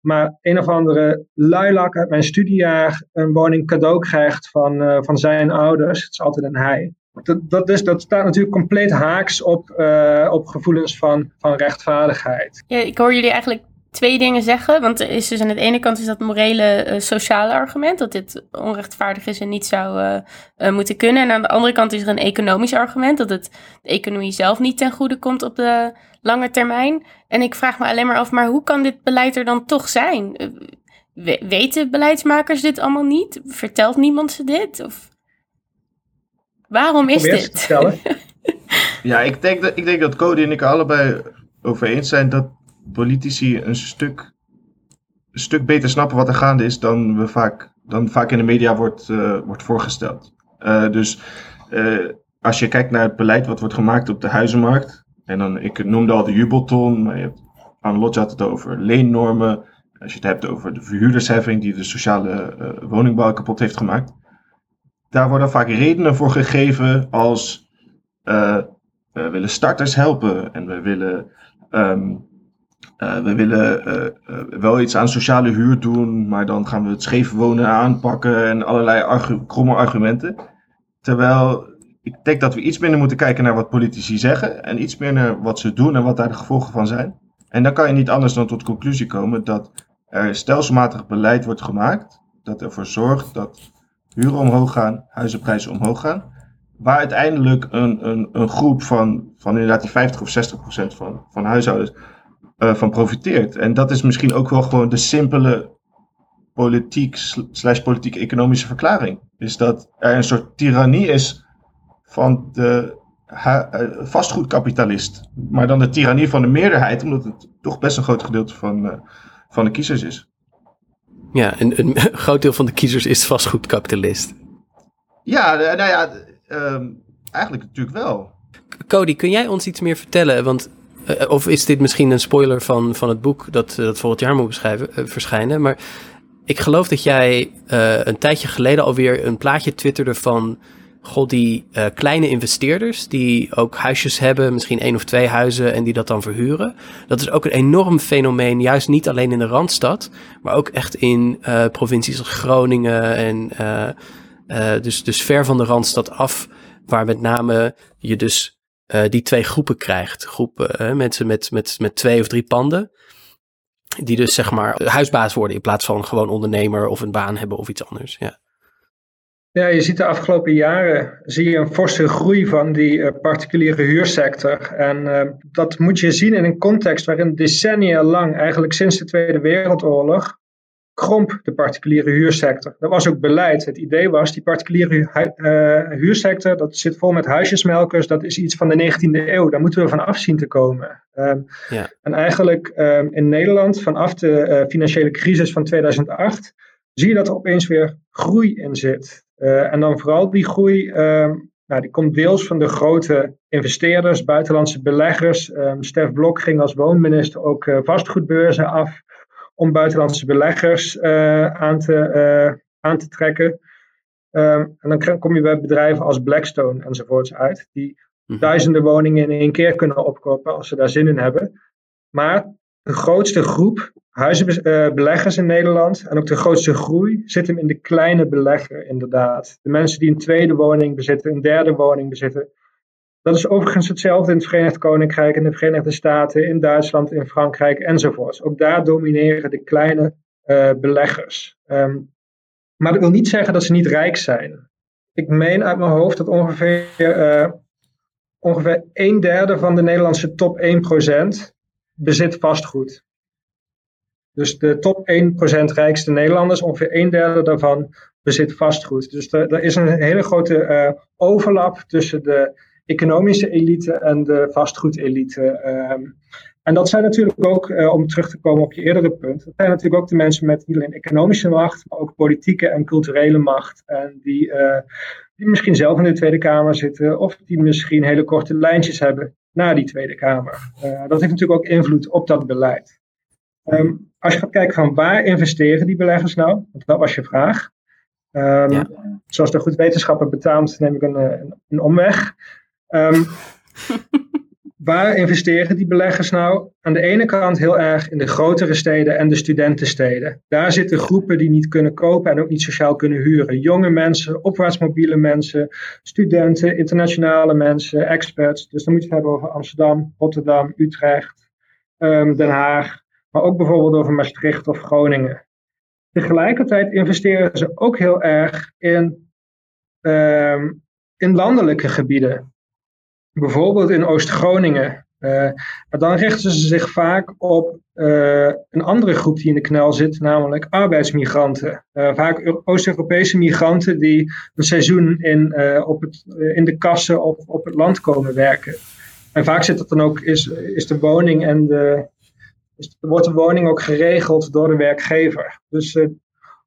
maar een of andere luilak uit mijn studiejaar een woning cadeau krijgt van, eh, van zijn ouders. Het is altijd een hij. Dat, dat, is, dat staat natuurlijk compleet haaks op, eh, op gevoelens van, van rechtvaardigheid. Ja, ik hoor jullie eigenlijk twee dingen zeggen. Want is dus aan de ene kant is dat morele, eh, sociale argument. Dat dit onrechtvaardig is en niet zou eh, moeten kunnen. En aan de andere kant is er een economisch argument. Dat het de economie zelf niet ten goede komt op de lange termijn. En ik vraag me alleen maar af, maar hoe kan dit beleid er dan toch zijn? We- weten beleidsmakers dit allemaal niet? Vertelt niemand ze dit? Of waarom is dit? Ja, ik denk, dat, ik denk dat Cody en ik er allebei over eens zijn dat politici een stuk, een stuk beter snappen wat er gaande is dan, we vaak, dan vaak in de media wordt, eh, wordt voorgesteld. Eh, dus eh, als je kijkt naar het beleid wat wordt gemaakt op de huizenmarkt, en dan, ik noemde al de jubelton, maar je hebt, Anne-Lotje had het over leennormen, als je het hebt over de verhuurdersheffing die de sociale eh, woningbouw kapot heeft gemaakt, daar worden vaak redenen voor gegeven als eh, we willen starters helpen en we willen, ehm, eh, we willen eh, wel iets aan sociale huur doen, maar dan gaan we het scheef wonen aanpakken en allerlei kromme argumenten. Terwijl ik denk dat we iets minder moeten kijken naar wat politici zeggen en iets meer naar wat ze doen en wat daar de gevolgen van zijn. En dan kan je niet anders dan tot conclusie komen dat er stelselmatig beleid wordt gemaakt dat ervoor zorgt dat huren omhoog gaan, huizenprijzen omhoog gaan waar uiteindelijk een, een, een groep van, van inderdaad die 50 of 60 procent van, van huishoudens eh, van profiteert. En dat is misschien ook wel gewoon de simpele politiek slash politiek-economische verklaring. Is dat er een soort tirannie is van de eh, vastgoedkapitalist. Maar dan de tirannie van de meerderheid, omdat het toch best een groot gedeelte van, eh, van de kiezers is. Ja, een, een groot deel van de kiezers is vastgoedkapitalist. Ja, nou ja, ehm, eigenlijk natuurlijk wel. Cody, kun jij ons iets meer vertellen? Want, eh, of is dit misschien een spoiler van, van het boek dat, eh, dat volgend jaar moet beschrijven, eh, verschijnen? Maar ik geloof dat jij een tijdje geleden alweer een plaatje twitterde van... God, die eh, kleine investeerders die ook huisjes hebben, misschien één of twee huizen en die dat dan verhuren. Dat is ook een enorm fenomeen, juist niet alleen in de Randstad, maar ook echt in eh, provincies als Groningen en eh, dus, dus ver van de Randstad af, waar met name je dus die twee groepen krijgt. Groepen mensen met, met, met twee of drie panden. Die dus zeg maar huisbaas worden in plaats van gewoon ondernemer of een baan hebben of iets anders. Ja. Ja, je ziet de afgelopen jaren zie je een forse groei van die eh, particuliere huursector. En eh, dat moet je zien in een context waarin decennia lang, eigenlijk sinds de Tweede Wereldoorlog, kromp de particuliere huursector. Dat was ook beleid. Het idee was, die particuliere hu- eh, huursector, dat zit vol met huisjesmelkers, dat is iets van de 19e eeuw. Daar moeten we van af zien te komen. Ehm, Ja. En eigenlijk ehm, in Nederland, vanaf de financiële crisis van 2008, zie je dat er opeens weer groei in zit. Eh, en dan vooral die groei, ehm, nou, die komt deels van de grote investeerders, buitenlandse beleggers. Ehm Stef Blok ging als woonminister ook eh, vastgoedbeurzen af om buitenlandse beleggers eh, aan, te, aan te trekken. Ehm, en dan kom je bij bedrijven als Blackstone enzovoorts uit, die Mhm. duizenden woningen in één keer kunnen opkopen als ze daar zin in hebben. Maar de grootste groep huizenbeleggers in Nederland en ook de grootste groei zit hem in de kleine belegger, inderdaad. De mensen die een tweede woning bezitten, een derde woning bezitten. Dat is overigens hetzelfde in het Verenigd Koninkrijk, in de Verenigde Staten, in Duitsland, in Frankrijk enzovoort. Ook daar domineren de kleine eh, beleggers. Ehm, maar dat wil niet zeggen dat ze niet rijk zijn. Ik meen uit mijn hoofd dat ongeveer, eh, ongeveer een derde van de Nederlandse top 1% bezit vastgoed. Dus de top 1% rijkste Nederlanders, ongeveer een derde daarvan bezit vastgoed. Dus er, is een hele grote eh, overlap tussen de economische elite en de vastgoedelite. ehm. en dat zijn natuurlijk ook, eh, om terug te komen op je eerdere punt, dat zijn natuurlijk ook de mensen met niet alleen economische macht, maar ook politieke en culturele macht. En die, eh, die misschien zelf in de Tweede Kamer zitten, of die misschien hele korte lijntjes hebben naar die Tweede Kamer. Eh, dat heeft natuurlijk ook invloed op dat beleid. Ehm, als je gaat kijken van waar investeren die beleggers nou, want dat was je vraag. Ehm, Ja. Zoals de goed wetenschapper betaamt, neem ik een, eh, een, een omweg. Ehm, waar investeren die beleggers nou? Aan de ene kant heel erg in de grotere steden en de studentensteden. Daar zitten groepen die niet kunnen kopen en ook niet sociaal kunnen huren. Jonge mensen, opwaartsmobiele mensen, studenten, internationale mensen, experts. Dus dan moet je het hebben over Amsterdam, Rotterdam, Utrecht, ehm, Den Haag. maar ook bijvoorbeeld over Maastricht of Groningen. Tegelijkertijd investeren ze ook heel erg in, ehm, in landelijke gebieden. Bijvoorbeeld in Oost-Groningen. Uh, dan richten ze zich vaak op uh, een andere groep die in de knel zit, namelijk arbeidsmigranten. Uh, vaak Oost-Europese migranten die een seizoen in, op het, in de kassen of op het land komen werken. En vaak zit dat dan ook, is, is de woning en de, is, wordt de woning ook geregeld door de werkgever. Dus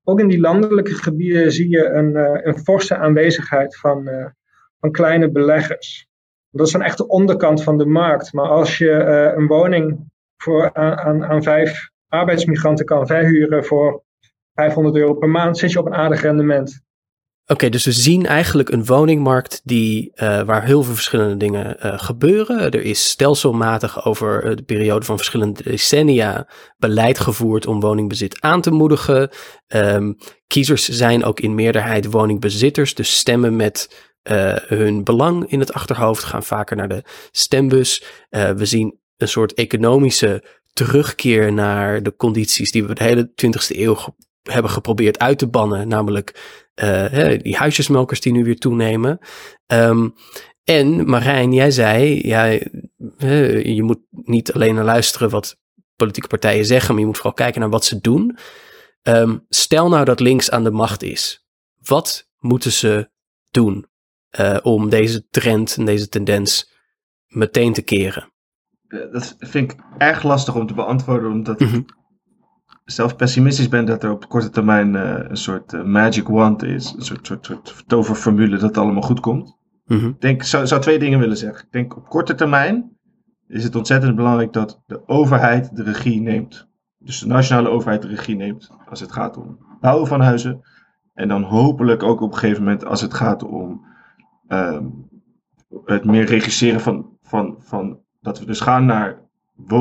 ook in die landelijke gebieden zie je een, een forse aanwezigheid van, van kleine beleggers. Dat is dan echt de onderkant van de markt. Maar als je uh, een woning voor, aan, aan vijf arbeidsmigranten kan verhuren voor 500 euro per maand, zit je op een aardig rendement. Oké, dus we zien eigenlijk een woningmarkt die, uh, waar heel veel verschillende dingen uh, gebeuren. Er is stelselmatig over de periode van verschillende decennia beleid gevoerd om woningbezit aan te moedigen. Um, kiezers zijn ook in meerderheid woningbezitters, dus stemmen met uh, hun belang in het achterhoofd, gaan vaker naar de stembus. Uh, we zien een soort economische terugkeer naar de condities die we de hele 20e eeuw hebben geprobeerd uit te bannen, namelijk uh, die huisjesmelkers die nu weer toenemen. Um, en Marijn, jij zei, ja, je moet niet alleen naar luisteren wat politieke partijen zeggen, maar je moet vooral kijken naar wat ze doen. Um, stel nou dat links aan de macht is. Wat moeten ze doen? Uh, om deze trend en deze tendens meteen te keren? Dat vind ik erg lastig om te beantwoorden, omdat mm -hmm. ik zelf pessimistisch ben dat er op korte termijn uh, een soort uh, magic wand is, een soort, soort, soort toverformule dat het allemaal goed komt. Mm -hmm. Ik denk, zou, zou twee dingen willen zeggen. Ik denk op korte termijn is het ontzettend belangrijk dat de overheid de regie neemt. Dus de nationale overheid de regie neemt als het gaat om bouwen van huizen. En dan hopelijk ook op een gegeven moment als het gaat om het meer regisseren van, van, van dat we dus gaan naar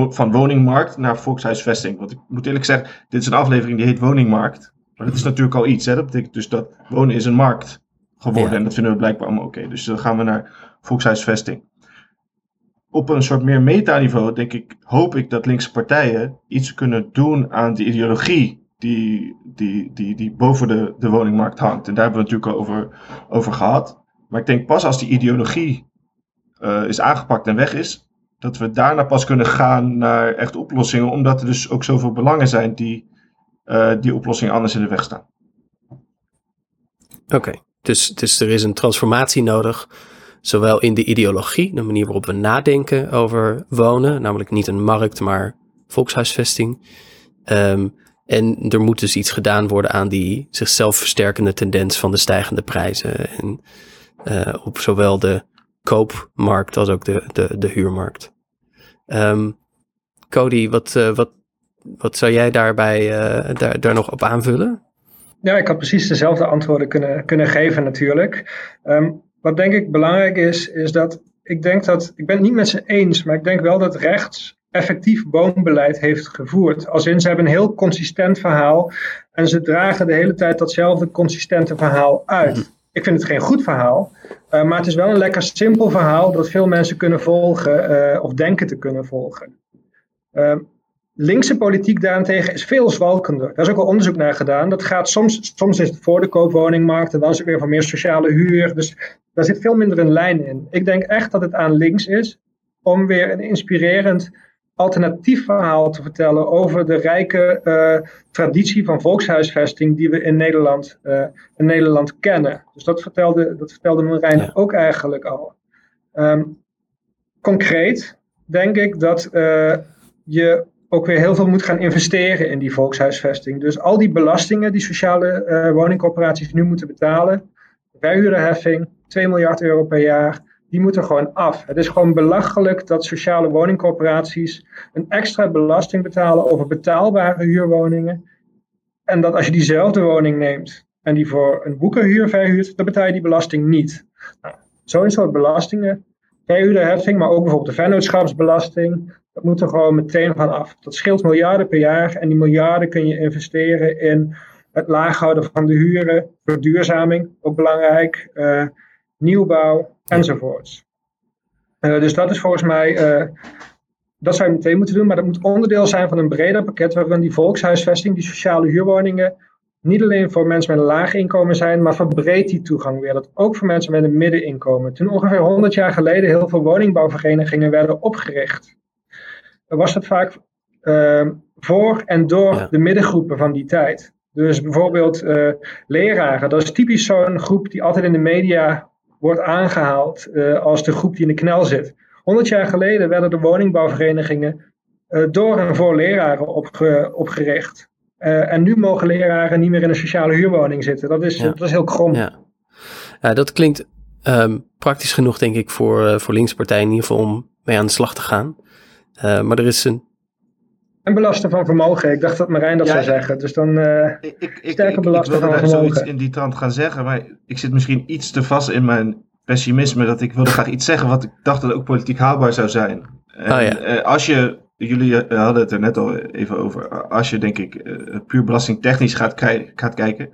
van woningmarkt naar volkshuisvesting. Want ik moet eerlijk zeggen, dit is een aflevering die heet woningmarkt. Maar dat is natuurlijk al iets. Hè? Dat betekent dus dat wonen is een markt geworden. En dat vinden we blijkbaar allemaal oké. Dus dan gaan we naar volkshuisvesting. Op een soort meer metaniveau, denk ik, hoop ik dat linkse partijen iets kunnen doen aan die ideologie die, die, die, die boven de, de woningmarkt hangt. En daar hebben we het natuurlijk al over, over gehad. Maar ik denk pas als die ideologie uh, is aangepakt en weg is, dat we daarna pas kunnen gaan naar echt oplossingen, omdat er dus ook zoveel belangen zijn die uh, die oplossingen anders in de weg staan. Oké, dus, dus er is een transformatie nodig, zowel in de ideologie, de manier waarop we nadenken over wonen, namelijk niet een markt, maar volkshuisvesting. Um, en er moet dus iets gedaan worden aan die zichzelf versterkende tendens van de stijgende prijzen. En uh, op zowel de koopmarkt als ook de, de, de huurmarkt. Um, Cody, wat, uh, wat, wat zou jij daarbij uh, daar, daar nog op aanvullen? Ja, ik had precies dezelfde antwoorden kunnen, kunnen geven natuurlijk. Um, wat denk ik belangrijk is, is dat ik denk dat, ik ben het niet met ze eens, maar ik denk wel dat rechts effectief woonbeleid heeft gevoerd. Als in, ze hebben een heel consistent verhaal en ze dragen de hele tijd datzelfde consistente verhaal uit. Ik vind het geen goed verhaal, uh, maar het is wel een lekker simpel verhaal dat veel mensen kunnen volgen uh, of denken te kunnen volgen. Uh, linkse politiek daarentegen is veel zwalkender. Daar is ook al onderzoek naar gedaan. Dat gaat soms, soms is het voor de koopwoningmarkt en dan is het weer van meer sociale huur. Dus daar zit veel minder een lijn in. Ik denk echt dat het aan links is om weer een inspirerend alternatief verhaal te vertellen over de rijke uh, traditie van volkshuisvesting die we in Nederland, uh, in Nederland kennen. Dus dat vertelde, dat vertelde Marijn ja. ook eigenlijk al. Um, concreet denk ik dat uh, je ook weer heel veel moet gaan investeren in die volkshuisvesting. Dus al die belastingen die sociale woningcorporaties nu moeten betalen, verhuurderheffing, 2 miljard euro per jaar, die moeten gewoon af. Het is gewoon belachelijk dat sociale woningcorporaties een extra belasting betalen over betaalbare huurwoningen. En dat als je diezelfde woning neemt en die voor een boekenhuur verhuurt, dan betaal je die belasting niet. Nou, Zo'n soort belastingen, verhuurderheffing, maar ook bijvoorbeeld de vennootschapsbelasting, dat moet er gewoon meteen van af. Dat scheelt miljarden per jaar en die miljarden kun je investeren in het laag houden van de huren, verduurzaming, ook belangrijk, uh, nieuwbouw enzovoorts. Uh, dus dat is volgens mij uh, dat zou je meteen moeten doen, maar dat moet onderdeel zijn van een breder pakket waarin die volkshuisvesting, die sociale huurwoningen, niet alleen voor mensen met een laag inkomen zijn, maar verbreedt die toegang weer. Dat ook voor mensen met een middeninkomen. Toen ongeveer 100 jaar geleden heel veel woningbouwverenigingen werden opgericht, was dat vaak uh, voor en door Ja. de middengroepen van die tijd. Dus bijvoorbeeld eh, leraren, dat is typisch zo'n groep die altijd in de media wordt aangehaald eh, als de groep die in de knel zit. 100 jaar geleden werden de woningbouwverenigingen eh, door en voor leraren opge- opgericht. Eh, en nu mogen leraren niet meer in een sociale huurwoning zitten. Dat is, Ja. dat is heel krom. Ja, ja dat klinkt ehm, praktisch genoeg, denk ik, voor, voor linkse partijen in ieder geval om mee aan de slag te gaan. Maar er is een. En belasten van vermogen. Ik dacht dat Marijn dat Ja, zou ik- zeggen. Dus dan. eh, Ik, ik, ik, Sterke ik, ik belasting wilde daar zoiets vermogen. in die trant gaan zeggen, maar ik zit misschien iets te vast in mijn pessimisme dat ik wilde graag iets zeggen wat ik dacht dat ook politiek haalbaar zou zijn. En, Oh ja. eh, als je, jullie eh, hadden het er net al even over, als je denk ik puur belastingtechnisch gaat, gaat kijken,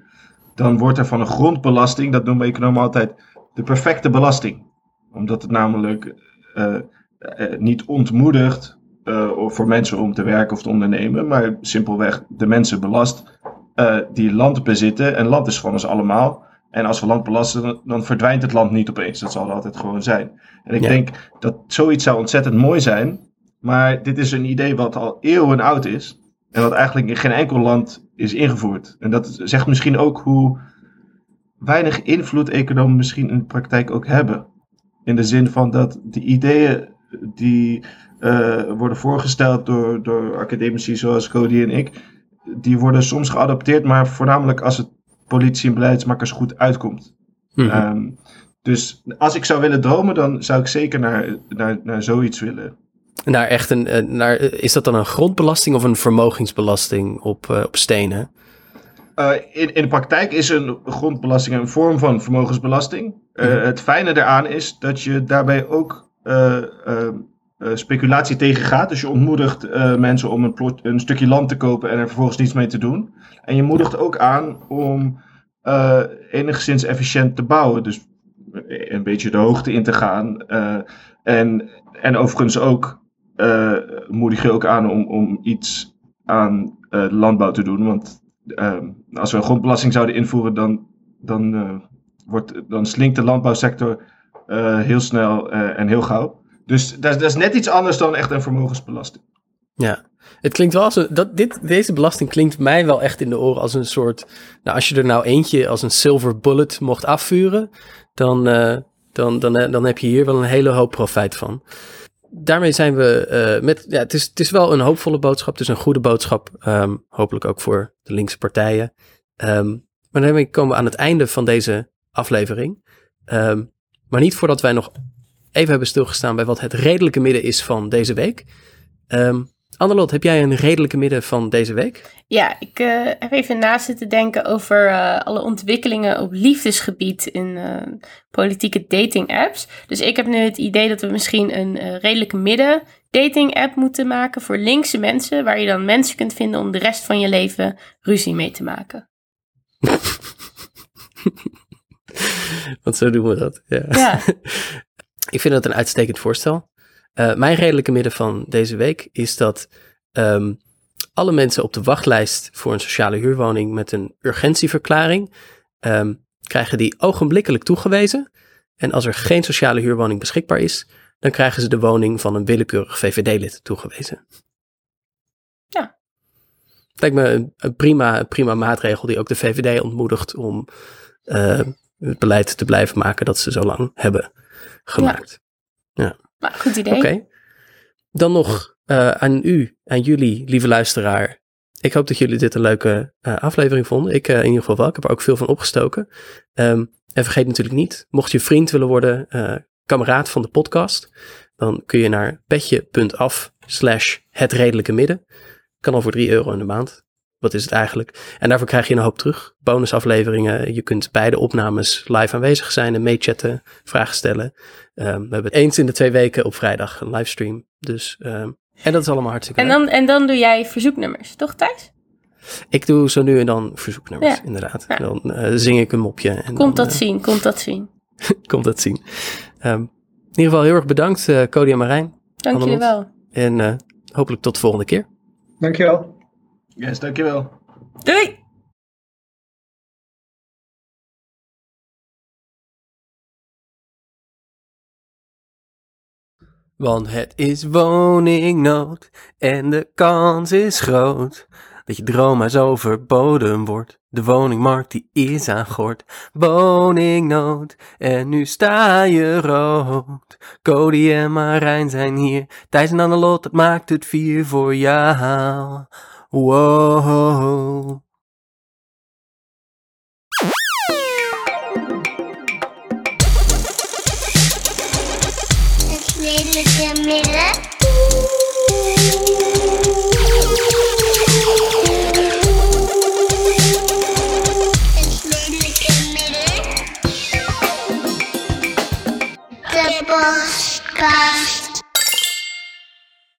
dan wordt er van een grondbelasting, dat noemen economen altijd de perfecte belasting. Omdat het namelijk niet ontmoedigt eh, voor mensen om te werken of te ondernemen, maar simpelweg de mensen belast eh, die land bezitten. En land is van ons allemaal. En als we land belasten, dan, dan verdwijnt het land niet opeens. Dat zal er altijd gewoon zijn. En ik Ja. denk dat zoiets zou ontzettend mooi zijn. Maar dit is een idee wat al eeuwen oud is. En wat eigenlijk in geen enkel land is ingevoerd. En dat zegt misschien ook hoe weinig invloed economen misschien in de praktijk ook hebben. In de zin van dat de ideeën die eh, worden voorgesteld door, door academici zoals Cody en ik, die worden soms geadopteerd, maar voornamelijk als het politie en beleidsmakers goed uitkomt. Mhm. Ehm, dus als ik zou willen dromen, dan zou ik zeker naar, naar, naar zoiets willen. Naar echt een, eh, naar, is dat dan een grondbelasting of een vermogensbelasting op, eh, op stenen? In, in de praktijk is een grondbelasting een vorm van vermogensbelasting. Mhm. Het fijne daaraan is dat je daarbij ook speculatie tegengaat. Dus je ontmoedigt eh, mensen om een, een stukje land te kopen en er vervolgens niets mee te doen. En je moedigt ook aan om eh, enigszins efficiënt te bouwen. Dus een beetje de hoogte in te gaan. eh, en, en overigens ook eh, moedig je ook aan om, om iets aan eh, landbouw te doen. Want Ehm, als we een grondbelasting zouden invoeren, dan, dan, eh, wordt, dan slinkt de landbouwsector eh, heel snel eh, en heel gauw. Dus dat, is- dat is net iets anders dan echt een vermogensbelasting. Ja, het klinkt wel als een, dat, dit, deze belasting klinkt mij wel echt in de oren als een soort, nou als je er nou eentje als een silver bullet mocht afvuren, dan, eh, dan, dan, dan heb je hier wel een hele hoop profijt van. Daarmee zijn we met, ja, het is, het is wel een hoopvolle boodschap, het is een goede boodschap, ehm, hopelijk ook voor de linkse partijen. Ehm, maar daarmee komen we aan het einde van deze aflevering. Ehm, maar niet voordat wij nog even hebben stilgestaan bij wat het redelijke midden is van deze week. Ehm Annelot, heb jij een redelijke midden van deze week? Ja, ik eh, heb even na zitten denken over eh, alle ontwikkelingen op liefdesgebied in eh, politieke dating apps. Dus ik heb nu het idee dat we misschien een redelijke midden dating app moeten maken voor linkse mensen, waar je dan mensen kunt vinden om de rest van je leven ruzie mee te maken. Want zo doen we dat. Ja. Ja, Ik vind dat een uitstekend voorstel. Eh, mijn redelijke midden van deze week is dat ehm, alle mensen op de wachtlijst voor een sociale huurwoning met een urgentieverklaring ehm, krijgen die ogenblikkelijk toegewezen. En als er geen sociale huurwoning beschikbaar is, dan krijgen ze de woning van een willekeurig VVD-lid toegewezen. Ja. Lijkt me een, een prima, een prima maatregel die ook de VVD ontmoedigt om eh, het beleid te blijven maken dat ze zo lang hebben gemaakt. maar goed idee. Oké. Dan nog eh, aan u, aan jullie, lieve luisteraar. Ik hoop dat jullie dit een leuke eh, aflevering vonden. Ik eh, in ieder geval wel. Ik heb er ook veel van opgestoken. Ehm, en vergeet natuurlijk niet, mocht je vriend willen worden, kameraad van de podcast, dan kun je naar petje.af slash het redelijke midden. Kan al voor 3 euro in de maand. Wat is het eigenlijk? En daarvoor krijg je een hoop terug. Bonusafleveringen. Je kunt bij de opnames live aanwezig zijn en meechatten, vragen stellen. Ehm, we hebben eens in de twee weken op vrijdag een livestream. Dus, ehm, en dat is allemaal hartstikke En leuk. dan, en dan doe jij verzoeknummers, toch Thijs? Ik doe zo nu en dan verzoeknummers, Ja. inderdaad. Ja. Dan eh, zing ik een mopje. En Komt dan, dat eh, zien, komt dat zien. komt dat zien. Ehm, in ieder geval heel erg bedankt, eh Cody en Marijn. Dank jullie wel. En eh, hopelijk tot de volgende keer. Dankjewel. Yes, dankjewel. Doei! Want het is woningnood en de kans is groot dat je droom maar zo verboden wordt. De woningmarkt die is aan gort. Woningnood en nu sta je rood. Cody en Marijn zijn hier. Thijs en Annelot, dat maakt het vier voor jou. Whoa.